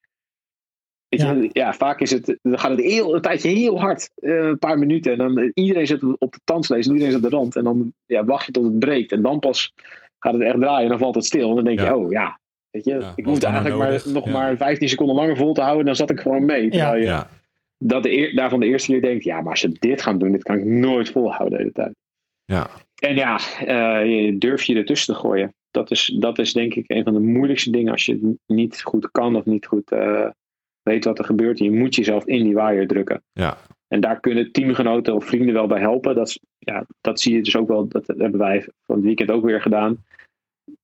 Ja. Je, ja. vaak is het, dan gaat het heel, een tijdje heel hard. Uh, een paar minuten. En dan iedereen zit op de tandvlees en iedereen zit op de rand. En dan ja, wacht je tot het breekt. En dan pas gaat het echt draaien en dan valt het stil. En dan denk je, oh ja, weet je, Ja, ik dan eigenlijk maar, nodig? nog Ja. maar 15 seconden langer vol te houden. Dan zat ik gewoon mee. Terwijl je Ja. dat de eer, daarvan de eerste keer denkt, ja, maar als ze dit gaan doen, dit kan ik nooit volhouden de hele tijd. Ja. En ja, eh, je durf je ertussen te gooien. Dat is, dat is denk ik een van de moeilijkste dingen als je het niet goed kan of niet goed eh, weet wat er gebeurt. Je moet jezelf in die waaier drukken. Ja. En daar kunnen teamgenoten of vrienden wel bij helpen. Dat, is, ja, dat zie je dus ook wel, dat hebben wij van het weekend ook weer gedaan.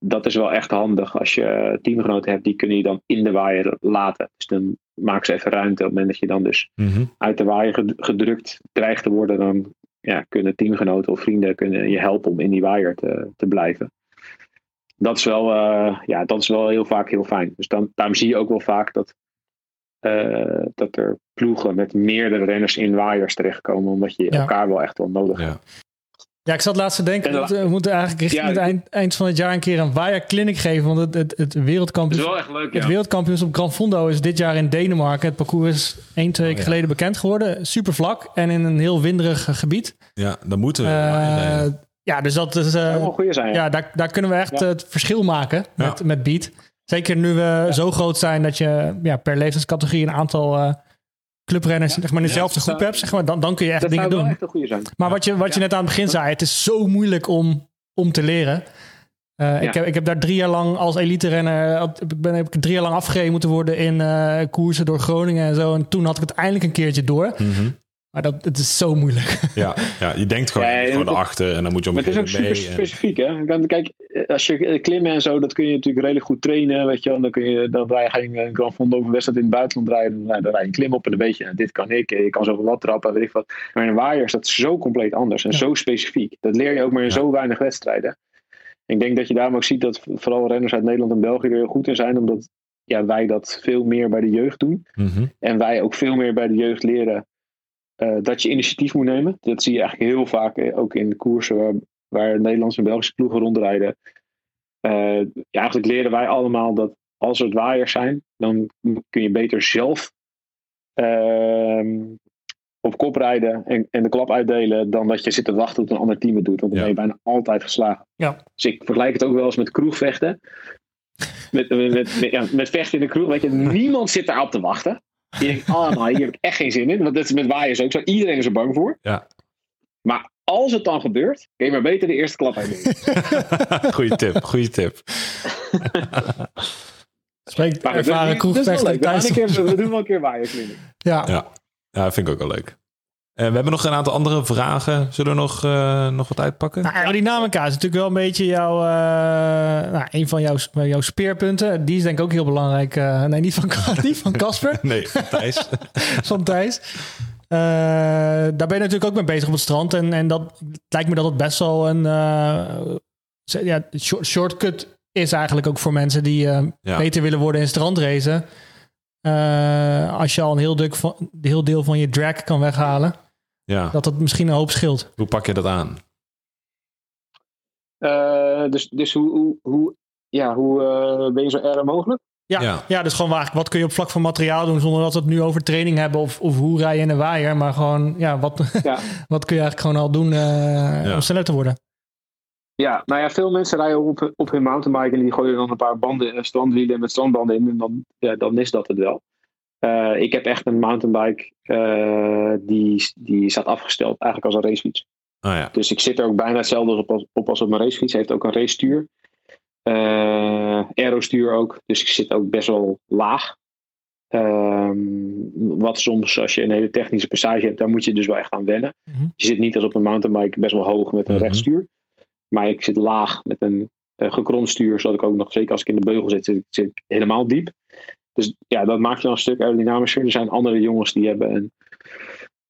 Dat is wel echt handig. Als je teamgenoten hebt, die kunnen je dan in de waaier laten. Dus dan maak ze even ruimte. Op het moment dat je dan dus Mhm. uit de waaier ged- gedrukt dreigt te worden, dan ja, kunnen teamgenoten of vrienden kunnen je helpen om in die waaier te, te blijven. Dat is, wel, eh, ja, dat is wel heel vaak heel fijn. Dus dan, daarom zie je ook wel vaak dat, eh, dat er ploegen met meerdere renners in waaiers terechtkomen, omdat je Ja. elkaar wel echt wel nodig hebt. Ja. Ja, ik zat laatst te denken, En dat, dan- we moeten eigenlijk richting Ja, het eind, eind van het jaar een keer een waaierkliniek clinic geven. Want het, het, het, wereldkampioen, echt leuk, het wereldkampioenschap op Gran Fondo is dit jaar in Denemarken. Het parcours is 1, 2 weken Oh, ja. geleden bekend geworden. Super vlak en in een heel winderig eh, gebied. ja, dan moeten we. Eh, Ja, dus dat is... Dat eh, wel een goeie zijn. ja, daar, daar kunnen we echt Ja. het verschil maken met, Ja. met Beat. Zeker nu we zo groot zijn dat je ja, per leeftijdscategorie een aantal eh, clubrenners zeg maar, in dezelfde groep zou- hebt. Zeg maar, dan, dan kun je echt dat dingen zou wel doen. echt een goede zijn. Maar wat je, wat je net aan het begin zei, het is zo moeilijk om, om te leren. Eh, ik, heb, ik heb daar drie jaar lang als elite renner, heb, ik ben, heb ik drie jaar lang afgereden moeten worden in eh, koersen door Groningen en zo. En toen had ik het eindelijk een keertje door. Mhm. Maar dat, het is zo moeilijk. ja, ja, je denkt gewoon, Ja, gewoon erachter en dan moet je een het is ook super en- specifiek, hè? Kijk, Kijk, als je eh, klimmen en zo, dat kun je natuurlijk redelijk goed trainen, weet je wel. Dan kun je, dan rij je ga je een Grand Fondo of een wedstrijd in het buitenland rijden, dan, dan rij je een klim op en dan weet je, nou, dit kan ik, ik kan zoveel wat trappen, weet ik wat. Maar in een waaier is dat zo compleet anders en Ja. zo specifiek. Dat leer je ook maar in Ja. zo weinig wedstrijden. Ik denk dat je daarom ook ziet dat vooral renners uit Nederland en België er heel goed in zijn. Omdat ja, wij dat veel meer bij de jeugd doen. Mhm. En wij ook veel meer bij de jeugd leren eh, dat je initiatief moet nemen. Dat zie je eigenlijk heel vaak eh, ook in de koersen waar, waar Nederlandse en Belgische ploegen rondrijden. Eh, ja, eigenlijk leren wij allemaal dat als er waaiers zijn, dan kun je beter zelf ehm, op kop rijden en, en de klap uitdelen dan dat je zit te wachten tot een ander team het doet. Want dan Ja. ben je bijna altijd geslagen. Ja. Dus ik vergelijk het ook wel eens met kroegvechten. Met, met, met, met- ja, met vechten in de kroeg. Weet je, niemand zit daarop te wachten. Je denkt, ah, nou, hier heb ik echt geen zin in. Want dat is met waaiers ook zo. Iedereen is er bang voor. Ja. Maar als het dan gebeurt, kun je maar beter de eerste klap uitdelen. goeie tip, goeie tip. Spreekt ervaren kroegvechter leuk. We, gaan Thijs. een keer- we doen wel een keer waaierklinik. Ja. Ja. Ja, vind ik ook wel leuk. En we hebben nog een aantal andere vragen. Zullen we nog, eh, nog wat uitpakken? Nou, aerodynamica is natuurlijk wel een beetje jouw, eh, nou, een van jouw, jouw speerpunten. Die is denk ik ook heel belangrijk. Eh, nee, niet van, niet van Casper, Nee, Thijs. van Thijs. Eh, daar ben je natuurlijk ook mee bezig op het strand. En, en dat lijkt me dat het best wel een eh, ja, short- shortcut is eigenlijk ook voor mensen die eh, Ja. beter willen worden in strandracen. Eh, als je al een heel, duk van, een heel deel van je drag kan weghalen, Ja. dat dat misschien een hoop scheelt. Hoe pak je dat aan? Eh, dus dus hoe, hoe, hoe, ja, hoe eh, ben je zo erg mogelijk? Ja, Ja. ja. dus gewoon eigenlijk wat kun je op vlak van materiaal doen zonder dat we het nu over training hebben of, of hoe rij je in een waaier. Maar gewoon, ja, wat, Ja. wat kun je eigenlijk gewoon al doen eh, Ja. om sneller te worden? Ja, nou ja, veel mensen rijden op, op hun mountainbike en die gooien dan een paar banden, strandwielen met strandbanden in. En dan, ja, dan is dat het wel. Eh, ik heb echt een mountainbike eh, die, die staat afgesteld, eigenlijk als een racefiets. Oh ja. Dus ik zit er ook bijna hetzelfde op als op, als op mijn racefiets. Hij heeft ook een racestuur. Eh aerostuur ook. Dus ik zit ook best wel laag. Ehm, wat soms, als je een hele technische passage hebt, daar moet je dus wel echt aan wennen. Mhm. Je zit niet als op een mountainbike best wel hoog met een Mhm. rechtstuur. Maar ik zit laag met een uh, gekromd stuur, zodat ik ook nog, zeker als ik in de beugel zit, zit, zit ik helemaal diep. Dus ja, dat maakt je dan een stuk aerodynamischer. Er zijn andere jongens die hebben een,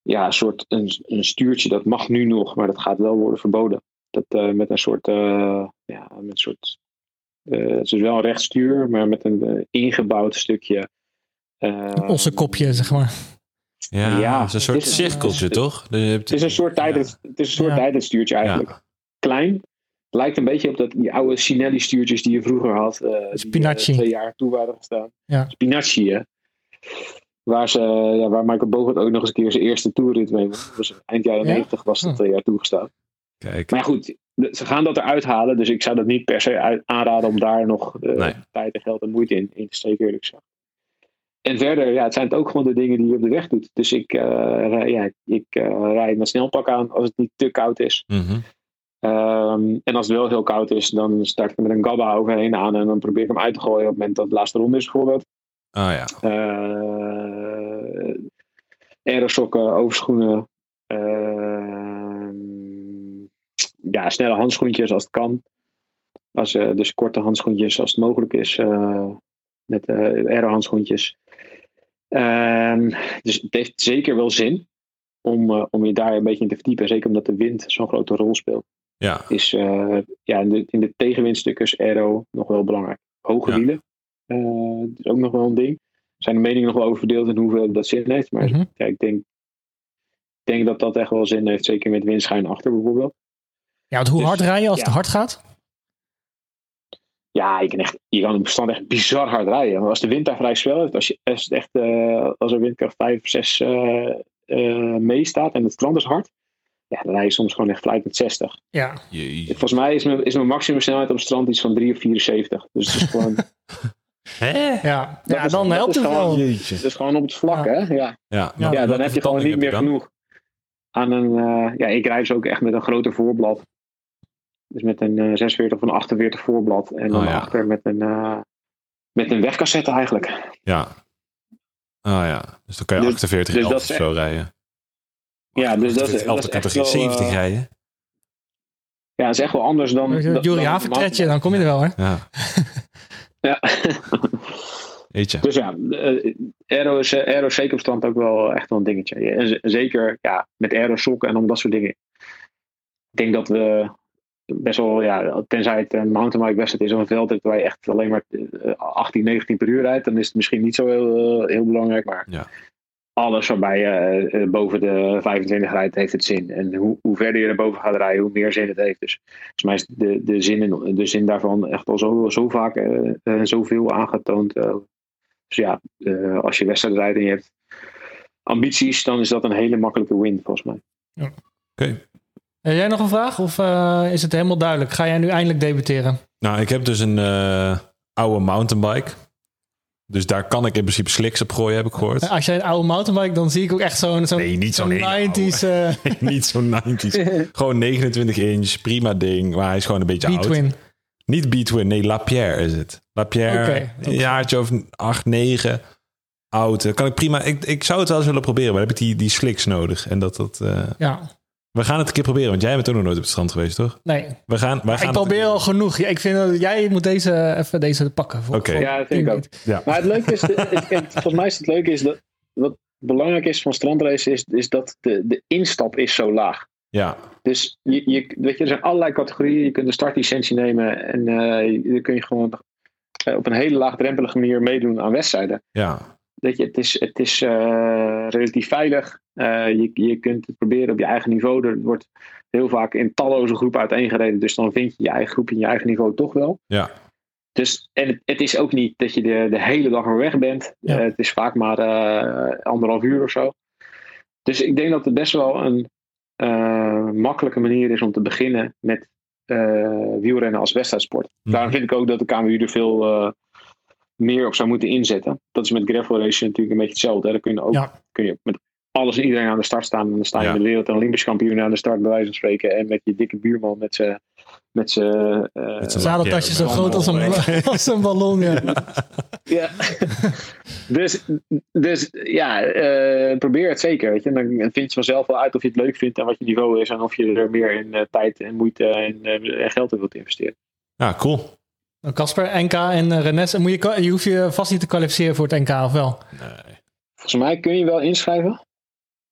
ja, een soort een, een stuurtje, dat mag nu nog, maar dat gaat wel worden verboden. Dat eh, met een soort, eh, ja, met een soort, eh, het is wel een rechtstuur, maar met een ingebouwd stukje. eh, Een ossenkopje, zeg maar. Ja, Ja, het is een soort cirkeltje, toch? Dus Het is een soort tijdens, het is een soort Ja. tijdensstuurtje eigenlijk. Ja. Klein. Het lijkt een beetje op dat, die oude Sinelli-stuurtjes die je vroeger had. eh, die, eh, twee jaar toe waren gestaan. Ja. Spinacci, hè. Waar, ze, ja, waar Michael Bogert ook nog eens een keer zijn eerste toerrit mee was eind jaren Ja? 90 was dat Hm. twee jaar toegestaan. Kijk. Maar goed, ze gaan dat eruit halen. Dus ik zou dat niet per se aanraden om daar nog eh, Nee. tijd en geld en moeite in, in te steken, eerlijk gezegd. En verder, ja, het zijn het ook gewoon de dingen die je op de weg doet. Dus ik, eh, rij, ja, ik eh, rijd mijn snelpak aan als het niet te koud is. Mhm. Ehm, en als het wel heel koud is, dan start ik er met een gabba overheen aan. En dan probeer ik hem uit te gooien op het moment dat het laatste ronde is, bijvoorbeeld. Ah ja. Eh aerosokken, overschoenen. ehm, ja, snelle handschoentjes als het kan. Als, eh, dus korte handschoentjes als het mogelijk is. eh, met aero-handschoentjes. Ehm, dus het heeft zeker wel zin om, om je daar een beetje in te verdiepen. Zeker omdat de wind zo'n grote rol speelt. Ja. Is eh, ja, in, de, in de tegenwindstukken is aero nog wel belangrijk. Hoge Ja. wielen eh, is ook nog wel een ding. Er zijn de meningen nog wel over verdeeld in hoeveel dat zin heeft. Maar Mhm. ja, ik denk, ik denk dat dat echt wel zin heeft. Zeker met windschuin achter bijvoorbeeld. Ja, want hoe Dus, hard rij je als ja. het hard gaat? Ja, je kan, echt, je kan op echt bizar hard rijden. Maar als de wind daar vrij zwel heeft, als, je, als, het echt, eh, als er windkracht 5 of 6 eh, eh, meestaat en het strand is hard, ja, dan rij je soms gewoon echt fluit met 60. Ja. Volgens mij is mijn, is mijn maximum snelheid op het strand iets van 3 of 74. Dus het is gewoon, Hè? Ja, Dat ja is- dan helpt het gewoon- wel. Het is gewoon op het vlak, Ja. hè? Ja, Ja, Ja, dan heb je gewoon niet meer dan? genoeg aan een. eh, ja, ik rijd dus ook echt met een groter voorblad. Dus met een eh 46 of een 48 voorblad. En dan Oh, ja. achter met een, eh, met een wegcassette eigenlijk. Ja. Ah ja. Dus dan kan je Dus- 48 dus 11 dat of zo rijden. Ja, dus dat is, 11 dat is dan kan echt wel, 70 eh, rijden? Ja, dat is echt wel anders dan. Jury dan- Haventretje, dan kom je er wel, hè? Ja. Ja. Weet je. dus ja, eh, aero is, eh, aero is zeker op stand ook wel echt wel een dingetje. En zeker ja, met aero sokken en om dat soort dingen. Ik denk dat we best wel, ja, tenzij het een mountainbike wedstrijd is of een veldrit waar je echt alleen maar eh, 18, 19 per uur rijdt, dan is het misschien niet zo heel, heel belangrijk. Maar Ja. Alles waarbij je eh, boven de 25 rijdt, heeft het zin. En hoe, hoe verder je erboven gaat rijden, hoe meer zin het heeft. Dus volgens mij is de, de, zin, in- de zin daarvan echt al zo, zo vaak eh, en zoveel aangetoond. eh. dus ja, eh, als je wedstrijd rijdt en je hebt ambities, dan is dat een hele makkelijke win volgens mij. Oké. Heb jij nog een vraag of eh, is het helemaal duidelijk? Ga jij nu eindelijk debuteren? Nou, ik heb dus een eh, oude mountainbike. Dus daar kan ik in principe slicks op gooien, heb ik gehoord. Als jij een oude mountainbike, dan zie ik ook echt zo'n zo'n Nee, niet zo'n hele 90s eh Niet zo'n 90s. Gewoon 29 inch, prima ding. Maar hij is gewoon een beetje oud. B-Twin. Niet B-Twin, nee, Lapierre is het. Lapierre, een jaartje of 8, 9. Oud. Kan ik prima. Ik, ik zou het wel eens willen proberen, maar dan heb ik die, die slicks nodig. En dat, dat, eh, Ja, we gaan het een keer proberen, want jij bent ook nog nooit op het strand geweest, toch? nee. We gaan, wij gaan Ik probeer al genoeg. Ja, ik vind dat jij moet deze even deze pakken. Oké. Ja, dat vind ik ook. Ja. Maar het leuke is, de- het- het- volgens mij is het leuke is dat wat belangrijk is van strandrace is, is dat de, de instap is zo laag. Ja, Dus je, je, weet je, er zijn allerlei categorieën. Je kunt een startlicentie nemen en eh dan kun je gewoon eh, op een hele laagdrempelige manier meedoen aan wedstrijden. ja, Weet je, het is, het is eh, relatief veilig. Eh, je, je kunt het proberen op je eigen niveau. Er wordt heel vaak in talloze groepen uiteengereden. Dus dan vind je je eigen groep in je eigen niveau toch wel. ja. Dus, en het, het is ook niet dat je de, de hele dag maar weg bent. Ja. Eh, het is vaak maar eh, anderhalf uur of zo. Dus ik denk dat het best wel een eh, makkelijke manier is om te beginnen met eh, wielrennen als wedstrijdsport. Mhm. Daarom vind ik ook dat de KMU er veel eh, meer op zou moeten inzetten. Dat is met gravel racing natuurlijk een beetje hetzelfde. Hè. Dan kun je ook Ja. kun je met alles en iedereen aan de start staan. En dan sta je Ja. met de wereld- en Olympisch kampioen aan de start, bij wijze van spreken. En met je dikke buurman met zijn met zijn, eh, Zadeltasje zo groot als een, als een ballon. Ja. Ja. dus, dus ja, eh, probeer het zeker. Weet je. Dan vind je vanzelf wel uit of je het leuk vindt en wat je niveau is. En of je er meer in eh, tijd en moeite en, eh, en geld in wilt investeren. Ja, cool. Nou, Casper, NK en uh, Rennes. Moet je, je hoeft je vast niet te kwalificeren voor het NK, of wel? Nee. Volgens mij kun je wel inschrijven.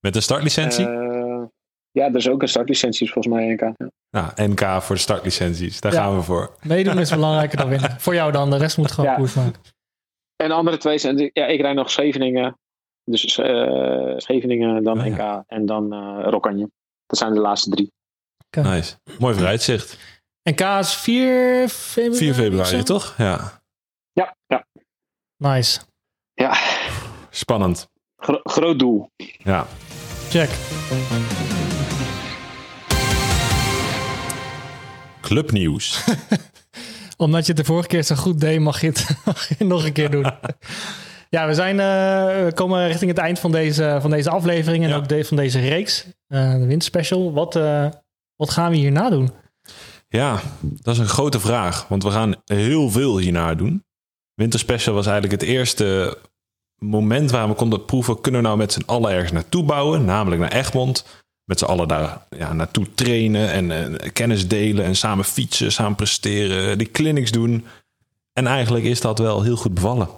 Met een startlicentie? Eh, ja, er is ook een startlicentie volgens mij NK. Ja. nou, NK voor de startlicenties. Daar Ja. gaan we voor. Meedoen is belangrijker dan winnen. Voor jou dan, de rest moet gewoon Ja. koers maken. En de andere twee zijn, ja, ik rijd nog Scheveningen. Dus eh, Scheveningen, dan Oh, ja. NK en dan eh Rokanje. Dat zijn de laatste drie. Nice. Mooi vooruitzicht. NK is 4 februari. 4 of zo? februari, toch? Ja. Ja, ja. Nice. ja. Spannend. Gro- groot doel. Ja. Check. Clubnieuws. Omdat je het de vorige keer zo goed deed, mag je het, mag je het nog een keer doen. ja, we, zijn, eh, we komen richting het eind van deze, van deze aflevering en Ja. ook de, van deze reeks. eh, de winterspecial. Wat, eh, wat gaan we hierna doen? Ja, dat is een grote vraag. Want we gaan heel veel hierna doen. Winterspecial was eigenlijk het eerste moment waar we konden proeven... kunnen we nou met z'n allen ergens naartoe bouwen? Namelijk naar Egmond. Met z'n allen daar ja, naartoe trainen en eh, kennis delen... en samen fietsen, samen presteren, die clinics doen. En eigenlijk is dat wel heel goed bevallen.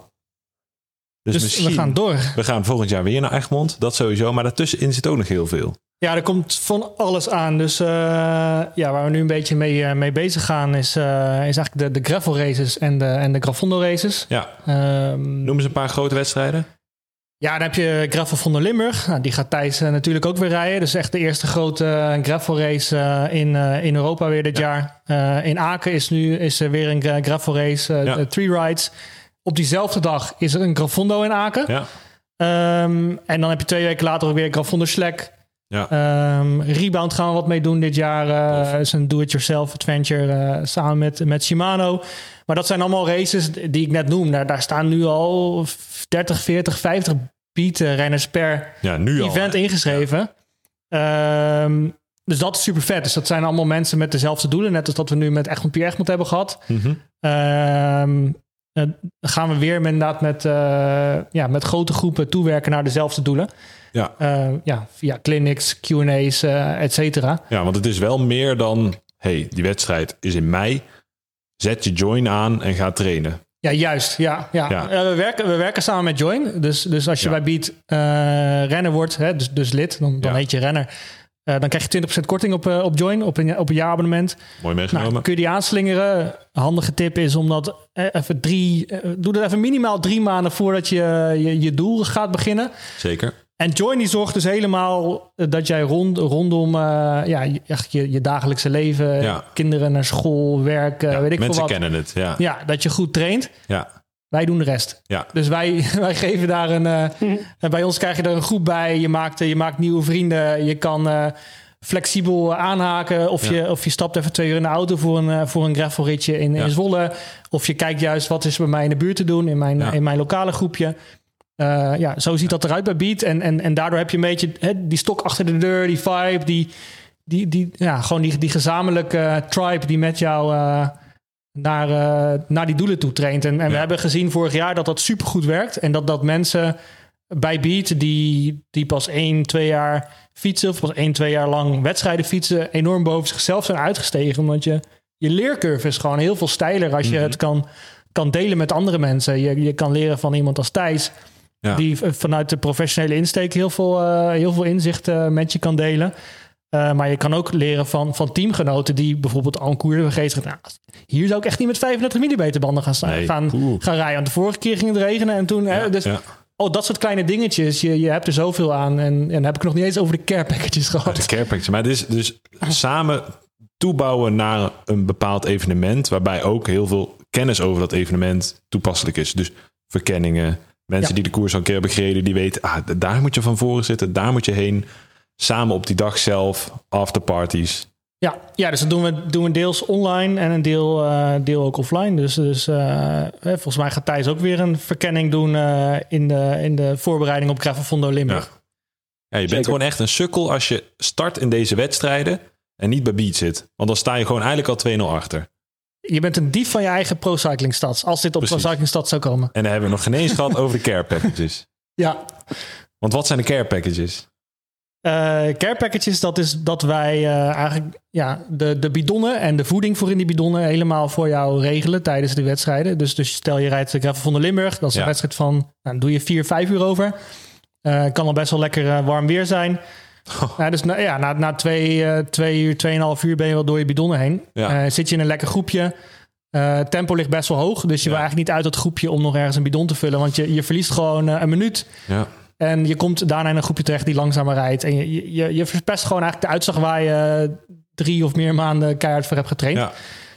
Dus, Dus we gaan door. We gaan volgend jaar weer naar Egmond, dat sowieso. Maar daartussenin zit ook nog heel veel. Ja, er komt van alles aan. Dus eh, ja, waar we nu een beetje mee, eh, mee bezig gaan, is, eh, is eigenlijk de, de gravel races en de, en de Gravondo races. Ja, Ehm, noem eens een paar grote wedstrijden. Ja, dan heb je Gravel van der Limburg. Nou, die gaat Thijs natuurlijk ook weer rijden. Dus echt de eerste grote gravel race in, in Europa weer dit jaar. In Aken is nu is er weer een gra- gravel race, Ja. de Three Rides. Op diezelfde dag is er een Gravondo in Aken. Ja, Ehm, en dan heb je twee weken later ook weer Gravondo Slack. ja. Ehm, Rebound gaan we wat mee doen dit jaar. Eh is een do-it-yourself adventure eh, samen met, met Shimano. Maar dat zijn allemaal races die ik net noem. Daar, daar staan nu al 30, 40, 50 beat eh, renners per ja nu al. event ingeschreven. Ehm, dus dat is super vet. Dus dat zijn allemaal mensen met dezelfde doelen. Net als dat we nu met Egmond Pierre Egmond hebben gehad. Mhm. Dan gaan we weer inderdaad met, eh, ja, met grote groepen toewerken naar dezelfde doelen. Ja. Eh, ja, via clinics, Q&A's, eh et cetera. ja, want het is wel meer dan... hey, die wedstrijd is in mei. Zet je join aan en ga trainen. Ja, juist. Ja, ja. Ja. We, werken, we werken samen met Join. Dus, dus als je Ja. bij Beat renner wordt, hè, dus, dus lid, dan, dan Ja. heet je renner. Eh, dan krijg je 20% korting op, eh, op Join, op een, op een jaarabonnement. Mooi meegenomen. Nou, kun je die aanslingeren? Handige tip is om dat eh, even drie... doe dat even minimaal drie maanden voordat je je, je doel gaat beginnen. Zeker. En Join die zorgt dus helemaal dat jij rond, rondom ja, je, echt je, je dagelijkse leven, Ja. kinderen naar school, werk, Ja, weet ik veel mensen wat. kennen het. Ja. Ja, dat je goed traint. Ja. Wij doen de rest. Ja. Dus wij, wij geven daar een. eh, en bij ons krijg je er een groep bij. Je maakt, eh, je maakt nieuwe vrienden. Je kan eh, flexibel aanhaken. Of, Ja. je, of je stapt even twee uur in de auto voor een, voor een gravelritje in, Ja. in Zwolle. Of je kijkt juist wat is bij mij in de buurt te doen. In mijn, Ja. in mijn lokale groepje. Eh, ja, zo ziet dat eruit bij Beat. En, en, en daardoor heb je een beetje hè, die stok achter de deur, die vibe, die, die, die, ja, gewoon die, die gezamenlijke tribe die met jou eh, naar, eh, naar die doelen toe traint. En, en we hebben gezien vorig jaar dat dat supergoed werkt. En dat, dat mensen bij Beat die, die pas één, twee jaar fietsen, of pas één, twee jaar lang wedstrijden fietsen, enorm boven zichzelf zijn uitgestegen. Omdat je, je leercurve is gewoon heel veel steiler als je Mhm. het kan, kan delen met andere mensen. Je, je kan leren van iemand als Thijs. Ja. Die vanuit de professionele insteek heel veel, eh, heel veel inzicht eh, met je kan delen. Eh, maar je kan ook leren van, van teamgenoten die bijvoorbeeld al een koer hebben gegeven. Nou, hier zou ik echt niet met 35 mm banden gaan, Nee. gaan, gaan rijden. Want de vorige keer ging het regenen en toen... hè, dus, ja. Oh, dat soort kleine dingetjes. Je, je hebt er zoveel aan. En, en dan heb ik nog niet eens over de care packages gehad. De care package. Maar het is dus samen toebouwen naar een bepaald evenement. Waarbij ook heel veel kennis over dat evenement toepasselijk is. Dus verkenningen. Mensen Ja. die de koers al een keer hebben gereden. Die weten, ah, daar moet je van voren zitten. Daar moet je heen. Samen op die dag zelf. Afterparties. Ja, ja dus dat doen we, doen we deels online en een deel, eh, deel ook offline. Dus, dus eh, hè, volgens mij gaat Thijs ook weer een verkenning doen eh, in, de, in de voorbereiding op Gravelfondo Limburg. Ja, je bent gewoon echt een sukkel als je start in deze wedstrijden. En niet bij Beat zit. Want dan sta je gewoon eigenlijk al 2-0 achter. Je bent een dief van je eigen pro-cycling stads. Als dit op Precies. pro-cycling stad zou komen. En dan hebben we nog geen eens gehad over de care packages. Ja, Want wat zijn de care packages? Care packages, dat is dat wij eh, eigenlijk ja, de, de bidonnen en de voeding voor in die bidonnen helemaal voor jou regelen tijdens de wedstrijden. Dus, dus stel je rijdt de Gravel van de Limburg, dat is Ja. een wedstrijd van, nou, dan doe je vier, vijf uur over. Eh, kan al best wel lekker warm weer zijn. Ja, dus na, ja, na, na twee, twee uur, tweeënhalf uur ben je wel door je bidonnen heen. Ja. Zit je in een lekker groepje. Tempo ligt best wel hoog, dus je wil eigenlijk niet uit dat groepje om nog ergens een bidon te vullen. Want je, je verliest gewoon een minuut. Ja. En je komt daarna in een groepje terecht die langzamer rijdt. En je, je, je verpest gewoon eigenlijk de uitslag waar je drie of meer maanden keihard voor hebt getraind. ja.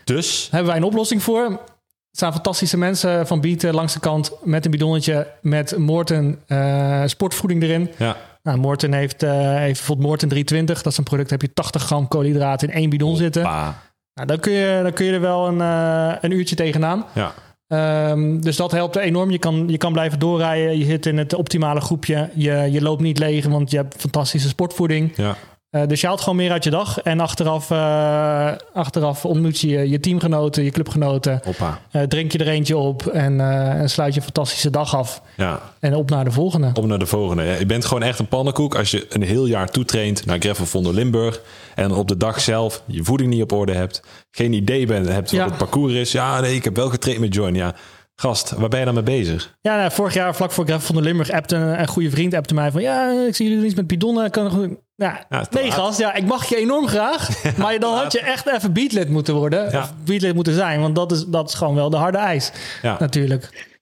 Dus Daar hebben wij een oplossing voor. Er staan fantastische mensen van Bieten langs de kant met een bidonnetje met Moorten eh, sportvoeding erin. ja. Nou, heeft, eh, heeft bijvoorbeeld Moorten 320. Dat is een product, daar heb je 80 gram koolhydraten in één bidon zitten. Nou, dan, kun je, dan kun je er wel een, eh, een uurtje tegenaan. Ja. Ehm, dus dat helpt enorm. Je kan, je kan blijven doorrijden. Je zit in het optimale groepje. Je, je loopt niet leeg, want je hebt fantastische sportvoeding. Ja. Eh, dus je haalt gewoon meer uit je dag. En achteraf, eh, achteraf ontmoet je je teamgenoten, je clubgenoten. Hoppa. Eh, drink je er eentje op en, en sluit je een fantastische dag af. Ja. En op naar de volgende. Op naar de volgende. Ja, je bent gewoon echt een pannenkoek als je een heel jaar toetraint naar Gravelfondo Limburg. En op de dag zelf je voeding niet op orde hebt. Geen idee bent, hebt wat Ja. het parcours is. Ja, nee, ik heb wel getraind met Join. Ja, gast, waar ben je dan mee bezig? Ja, nou, vorig jaar vlak voor Gravel van de Limburg appte een, een goede vriend appte mij van... Ja, ik zie jullie iets met bidonnen. Kan. Ja, nee gast, ja, ik mag je enorm graag. maar dan had je echt even beatlid moeten worden. Ja. Of beatlid moeten zijn. Want dat is, dat is gewoon wel de harde eis. Ja, Natuurlijk.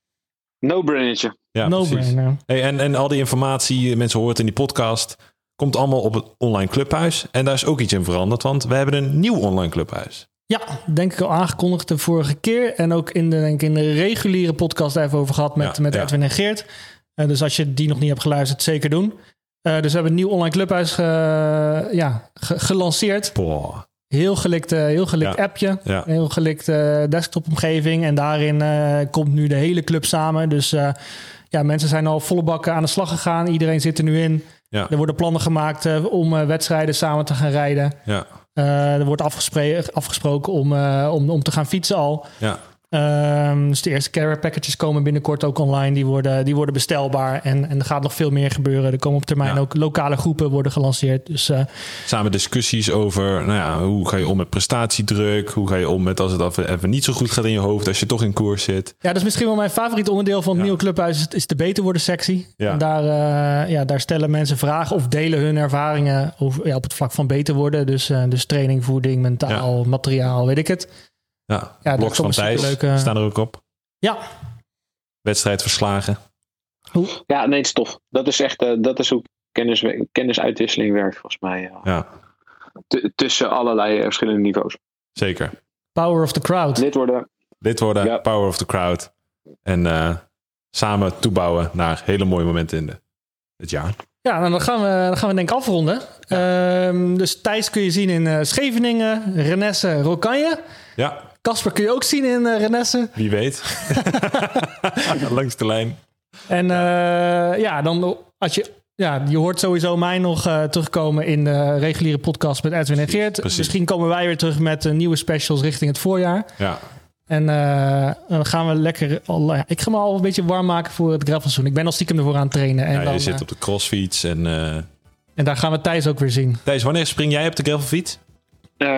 No-brainertje. ja no brainer. Hey, en, en al die informatie, mensen horen het in die podcast, komt allemaal op het online clubhuis. En daar is ook iets in veranderd, want we hebben een nieuw online clubhuis. Ja, denk ik al aangekondigd de vorige keer. En ook in de, denk ik in de reguliere podcast even over gehad met, Ja, met ja. Edwin en Geert. Eh, dus als je die nog niet hebt geluisterd, zeker doen. Eh, dus we hebben een nieuw online clubhuis ge- ja, ge- gelanceerd. Boah. Heel gelikt, eh, heel gelikt Ja. appje. Ja. Heel gelikt eh, desktopomgeving. En daarin komt nu de hele club samen. Dus ja, mensen zijn al volle bakken aan de slag gegaan. Iedereen zit er nu in. Ja. Er worden plannen gemaakt om wedstrijden samen te gaan rijden. Ja, er wordt afgespre- afgesproken om, om, om te gaan fietsen al. ja. Ehm, dus de eerste care packages komen binnenkort ook online. Die worden, die worden bestelbaar. En, en er gaat nog veel meer gebeuren. Er komen op termijn Ja. ook lokale groepen worden gelanceerd. Dus eh, Samen discussies over nou ja, hoe ga je om met prestatiedruk? Hoe ga je om met als het even, even niet zo goed gaat in je hoofd als je toch in koers zit? ja, dat is misschien wel mijn favoriet onderdeel van het Ja. nieuwe clubhuis. Is, is de beter worden sectie. En daar, eh, ja, daar stellen mensen vragen of delen hun ervaringen over, ja, op het vlak van beter worden. Dus, eh, dus training, voeding, mentaal, materiaal, weet ik het. Ja, daar blogs van Thijs superleuke- staan er ook op. Ja, Wedstrijd verslagen. Ja, nee, het is tof. Dat is echt, eh, dat is hoe kennis, kennisuitwisseling werkt volgens mij. ja. Ja, tussen allerlei eh, verschillende niveaus. zeker. power of the crowd. Lid worden, Dit worden Ja. Power of the Crowd. En eh, samen toebouwen naar hele mooie momenten in de, het jaar. Ja, nou, dan gaan we, dan gaan we denk ik afronden. Ehm, dus Thijs kun je zien in eh, Scheveningen, Renesse, Rokanje. Ja, Casper kun je ook zien in eh, Renesse. wie weet. Langs de lijn. En eh, ja, dan als je, ja, je hoort sowieso mij nog eh, terugkomen in de reguliere podcast met Edwin en Geert. precies. Misschien komen wij weer terug met nieuwe specials richting het voorjaar. Ja, En dan gaan we lekker... Al, ja, ik ga me al een beetje warm maken voor het gravelseizoen. Ik ben al stiekem ervoor aan het trainen. En, ja dan, je zit op de crossfiets. En, en daar gaan we Thijs ook weer zien. Thijs, wanneer spring jij op de gravelfiets? Eh,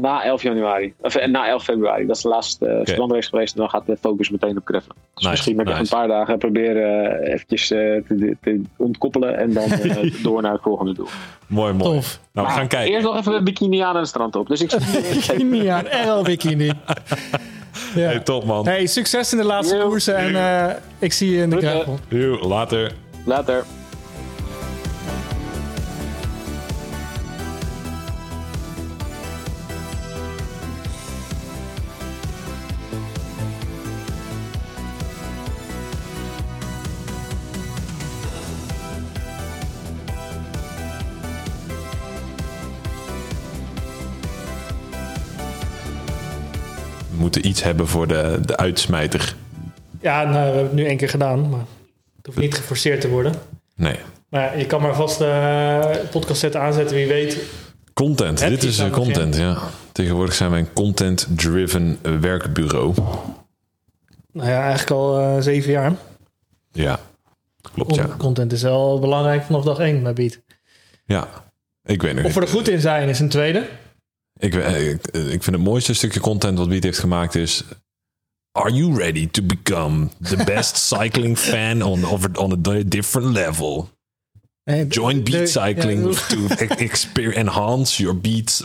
na 11 januari. Of eh, na 11 februari. Dat is de laatste uh, strandrace geweest. En dan gaat de focus meteen op gravelen. Dus Nice, misschien nice. even een paar dagen proberen uh, eventjes eh, te, te ontkoppelen. En dan eh, door naar het volgende doel. Mooi, mooi. Tof. Nou, we gaan kijken. Eerst nog even een bikini aan en het strand op. Dus ik zie Bikini aan, RL Bikini. Ja. Hey, top man. Hey, succes in de laatste Yo. koersen en eh, ik zie je in de gravel. Later. later. Iets hebben voor de, de uitsmijter. Ja, nou, we hebben het nu één keer gedaan, maar het hoeft niet geforceerd te worden. Nee. Maar je kan maar vast de podcast zetten aanzetten, wie weet. Content. Heb Dit is eh, content, ja. Tegenwoordig zijn wij een content-driven eh, werkbureau. Nou ja, eigenlijk al eh, zeven jaar. Ja, klopt ja. Content is wel belangrijk vanaf dag één bij Beat. Ja, ik weet nog. Of we er goed in zijn is een tweede. Ik, eh, ik, ik vind het mooiste stukje content wat Beat heeft gemaakt is... Are you ready to become the best cycling fan on, on a different level? Nee, Join Beat Cycling to enhance your Beat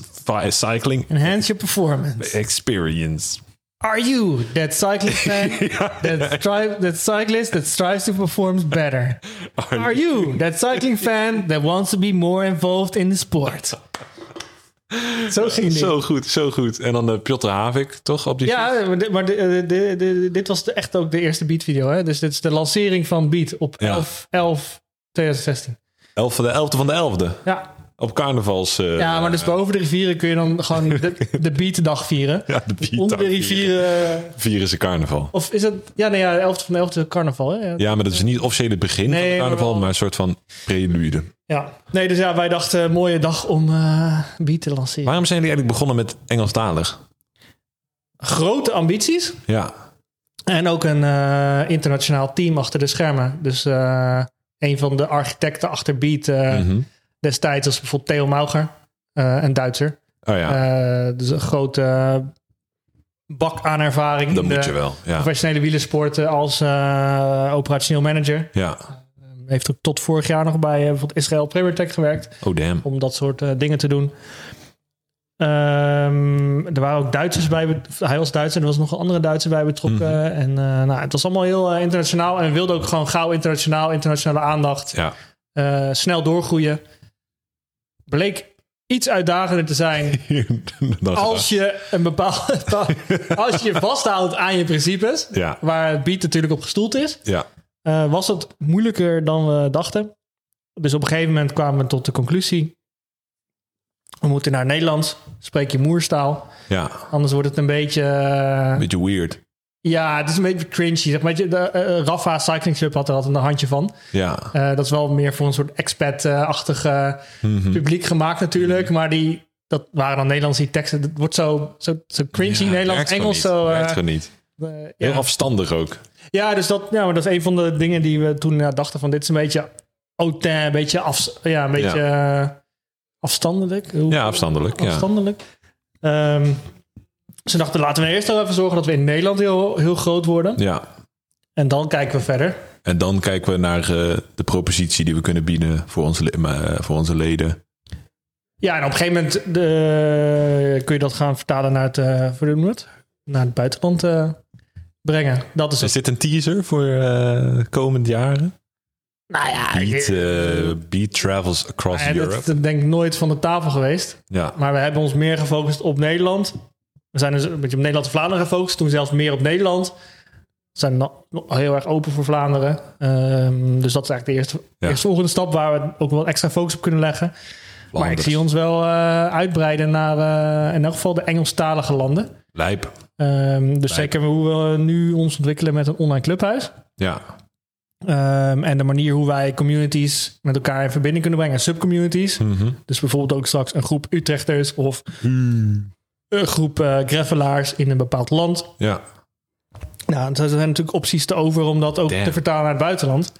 cycling enhance your performance. experience. Are you that cycling fan that, strive, that cyclist that strives to perform better? Are you that cycling fan that wants to be more involved in the sport? Zo ging die. Zo goed, zo goed. En dan de Piotr Havik, toch? Op die? Ja, maar, dit, maar de- de- de- dit was echt ook de eerste Beat video. Hè? Dus dit is de lancering van Beat op Ja. 11, 11 2016. Elf van de elfde van de elfde. Ja. Op carnavals. eh, ja, maar dus boven de rivieren kun je dan gewoon de, de Beat-dag vieren. Ja, de Onder de rivieren... eh, Vieren ze carnaval. Of is het... Ja, nee, ja, 11 van de 11 carnaval. Hè? Ja. Ja, maar dat is niet het officiële begin Nee, van het maar carnaval, wel- maar, een soort van prelude. ja. Nee, dus ja, wij dachten, mooie dag om eh Beat te lanceren. Waarom zijn jullie eigenlijk begonnen met Engelstalig? Grote ambities. Ja, En ook een eh, internationaal team achter de schermen. Dus eh, een van de architecten achter Beat eh, Mhm. Destijds was bijvoorbeeld Theo Mauger, eh, een Duitser. oh ja, Eh, dus een grote bak aan ervaring dat in moet de je wel. Ja, professionele wielersporten als eh, operationeel manager. ja. Heeft ook tot vorig jaar nog bij bijvoorbeeld Israël Premier Tech gewerkt Oh damn. om dat soort dingen te doen. Ehm, er waren ook Duitsers bij. Hij was Duitser, er was nog een andere Duitser bij betrokken. En eh, nou, het was allemaal heel internationaal. En we wilden ook gewoon gauw internationaal, internationale aandacht. Ja, snel doorgroeien. Bleek iets uitdagender te zijn als je een bepaald, als je vasthoudt aan je principes, Ja, waar het beat natuurlijk op gestoeld is, ja. eh, was het moeilijker dan we dachten. Dus op een gegeven moment kwamen we tot de conclusie: we moeten naar Nederlands, spreek je moerstaal, Ja, anders wordt het een beetje. eh, beetje weird. Ja, het is een beetje cringy. Zeg maar. De, eh, Rafa Cycling Club had er altijd een handje van. Ja, Eh, dat is wel meer voor een soort expat-achtig eh, Mhm. publiek gemaakt natuurlijk. Maar die dat waren dan Nederlandse teksten. Het wordt zo, zo, zo cringy Ja, Nederlands, werkt gewoon Engels. niet. Zo, eh, Werkt gewoon niet. eh, Heel ja. afstandig ook. ja, dus dat, ja, maar dat is een van de dingen die we toen ja, dachten van dit is een beetje hautain, een beetje, af, ja, een beetje eh, afstandelijk. Hoe- Ja, afstandelijk. Ja. afstandelijk. Ehm, ze dachten laten we eerst even zorgen dat we in Nederland heel, heel groot worden. ja. En dan kijken we verder. En dan kijken we naar eh, de propositie die we kunnen bieden voor onze, eh, voor onze leden. Ja, en op een gegeven moment de, kun je dat gaan vertalen naar het, eh, het? Naar het buitenland brengen. Dat is Is dit een teaser voor komend jaren? Nou ja, Beat, Beat travels across Ja, Europe. dat is denk ik nooit van de tafel geweest. Ja, Maar we hebben ons meer gefocust op Nederland. We zijn dus een beetje op Nederland en Vlaanderen gefocust. Toen zelfs meer op Nederland. We zijn heel erg open voor Vlaanderen. Ehm, dus dat is eigenlijk de eerste, Ja. eerste volgende stap waar we ook wel extra focus op kunnen leggen. Maar ik zie ons wel eh, uitbreiden naar eh, in elk geval de Engelstalige landen. Lijp. Ehm, dus zeker hoe we nu ons ontwikkelen met een online clubhuis. Ja, Ehm, en de manier hoe wij communities met elkaar in verbinding kunnen brengen. Subcommunities. Mhm. Dus bijvoorbeeld ook straks een groep Utrechters of een groep eh greffelaars in een bepaald land. ja. Nou, er zijn natuurlijk opties te over om dat ook Damn. te vertalen naar het buitenland.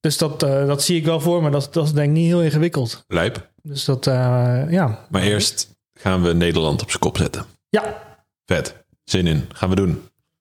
Dus dat, eh, dat zie ik wel voor me. Dat, dat is denk ik niet heel ingewikkeld. lijp. Dus dat, eh, ja. Maar eerst gaan we Nederland op zijn kop zetten. Ja, Vet. Zin in. Gaan we doen.